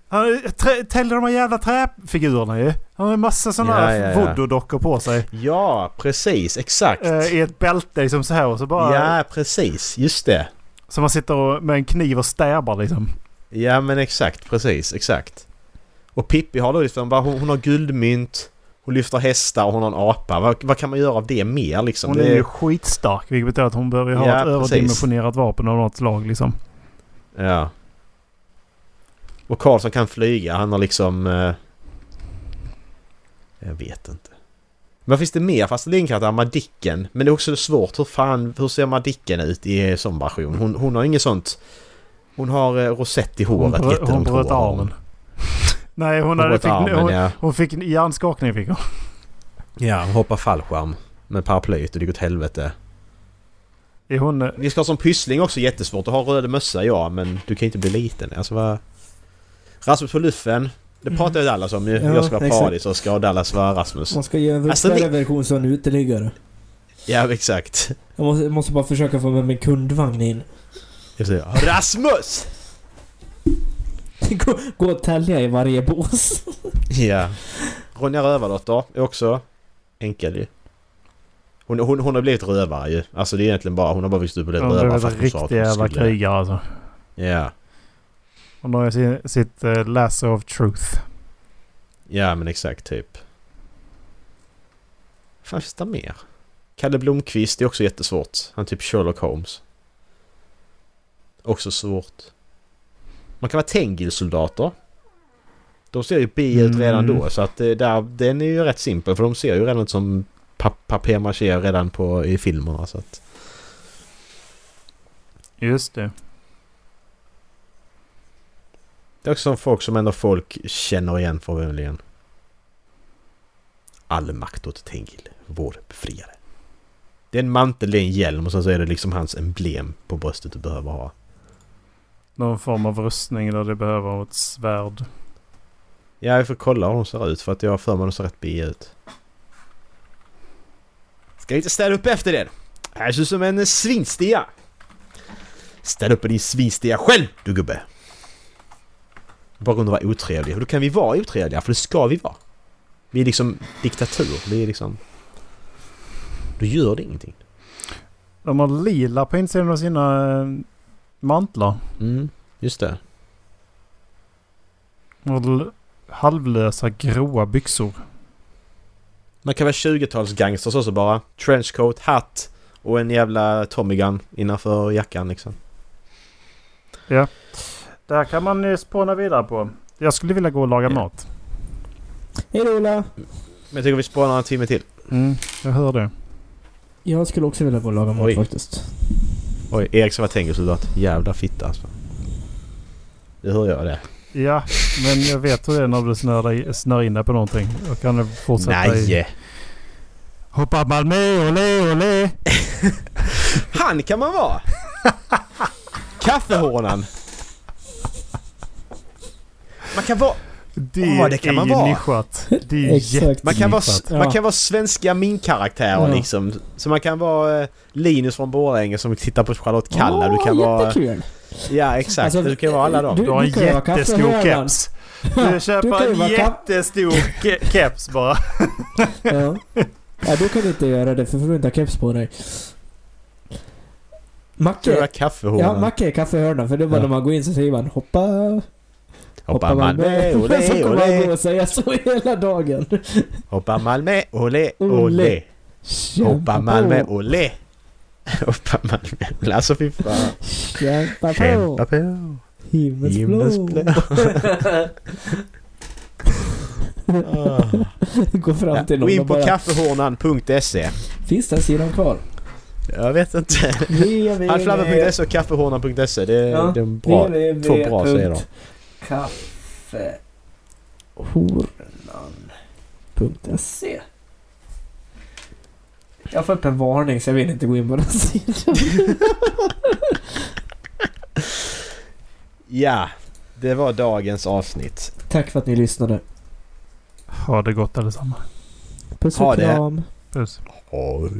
Han har täller de här jävla träfigurerna ju. Han har en massa sådana Ja, ja, ja. voodoo-dockor på sig. Ja, precis. Exakt. Eh, I ett bälte liksom så här och så bara... Ja, precis. Just det. Så man sitter och, med en kniv och stäbar liksom. Ja men exakt, precis, exakt. Och Pippi har då liksom bara, hon, hon har guldmynt, hon lyfter hästar och hon har en apa. Vad, vad kan man göra av det mer liksom? Hon det, är ju skitstark vilket betyder att hon behöver ha Ja, ett precis. överdimensionerat vapen av något slag liksom. Ja. Och Karlsson kan flyga, han har liksom... Eh, jag vet inte. Vad finns det mer fast linkaraktärer? Madicken. Men det är också svårt. Hur fan, hur ser Madicken ut i sån version? Hon, hon har inget sånt... Hon har eh, rosett i Hon, håret. hon hår bröt har hon. armen. Nej, hon, Hon hade fick, armen, hon, ja. hon fick hjärnskakning. Fick hon. Ja, hon hoppar fallskärm med paraplyet och det går åt helvete. Är hon... eh, Vi ska ha som pyssling också jättesvårt att ha röd mössa ja, men du kan inte bli liten. Alltså vad... Rasmus på luffen. Det pratar ju Dallas om ju. Ja, jag ska vara exakt. paradis och ska Dallas vara Rasmus. Man ska ge en Alltså, vuxnare det- version som en uteliggare. Ja, exakt. Jag måste, jag måste bara försöka få med min kundvagn in. Jag säger Rasmus! gå, gå och tälja i varje bås. Ja. Ronja Rövardotter är också enkel ju. Hon, hon, hon har blivit rövare ju. Alltså det är egentligen bara... Hon har bara vuxit upp och blivit rövare hon sa att riktig jävla krigare alltså. Ja. Hon har ju sitt uh, lasso of truth. Ja men exakt typ. Vad finns det mer? Kalle Blomqvist är också jättesvårt. Han är typ Sherlock Holmes. Också svårt. Man kan vara Tengil-soldater. De ser ju B ut redan Mm. då så att det där, den är ju rätt simpel för de ser ju redan ut som pa- papier-maché redan på, i filmerna så att... Just det. Det är också som folk som ändå folk känner igen förmodligen. All makt åt Tengil, vår befriare. Det är en mantel, det är en hjälm och sen så är det liksom hans emblem på bröstet du behöver ha. Någon form av rustning där det behöver ett svärd. Ja, vi får kolla hur hon ser ut för att jag har för mig hon ser rätt B ut. Ska inte ställa upp efter den? Här ser ut som en svinstia. Ställ upp på din svinstia själv, du gubbe. Bara under att vara otrevlig. Och då kan vi vara otrevliga, för det ska vi vara. Vi är liksom diktatur. Vi är liksom... Då gör det ingenting. De har lila på insidan av sina eh, mantlar. Mm, just det. Och halvlösa gråa byxor. Man kan vara 20-tals gangsters också bara. Trenchcoat, hatt och en jävla Tommy Gun innanför jackan liksom. Det här kan man ju spåna vidare på. Jag skulle vilja gå och laga Ja. mat. Hej då Ola! Men jag tycker vi spånar en timme till. Mm, jag hör det. Jag skulle också vilja gå och laga mat Oj. faktiskt. Oj, Erik ska vara tängelsoldat. Jävla fitta alltså. Det hör jag det. Ja, men jag vet hur det är när du snör, i- snör in dig på någonting. Då kan du fortsätta i... Nej! Hoppa Malmö, olé, olé! Han kan man vara! Kaffehånan! Man kan vara... Det, Åh, det kan är man ju vara. nischat. Det är ju Exakt. Man kan vara. Ja. man kan vara svenska min-karaktärer Ja. liksom. Så man kan vara eh, Linus från Borlänge som tittar på Charlotte Kalla. du kan vara... jättekul! Ja exakt, Alltså, du kan vara alla dem. du- Du har en jättestor keps. Du köper ju en jättestor ke- keps bara. Ja. ja, då kan du inte göra det för du får inte ha keps på dig. Macke, ja, Macke är kaffehörnan för det är bara Ja. när man går in så säger man hoppa... Hoppa Malmö, så olé, kommer han gå och säga så hela dagen. Hoppa Malmö, olé, Olé. Hoppa. Malmö, olé. Hoppa Malmö. Alltså fy fan. Kämpa på. Kämpa på. Himmelsblå. Gå fram till Gå någon in och på bara... kaffehornan.se. Finns den sidan kvar? Jag vet inte. www. Halvflabben.se och kaffehornan.se. Det, Ja, är bra, två bra sidor. Kaffehornan.se Jag får upp en varning så jag vill inte gå in på den sidan. Ja, det var dagens avsnitt. Tack för att ni lyssnade. Ha det gott allesammans. Puss Ha och det. kram. Puss. Oj.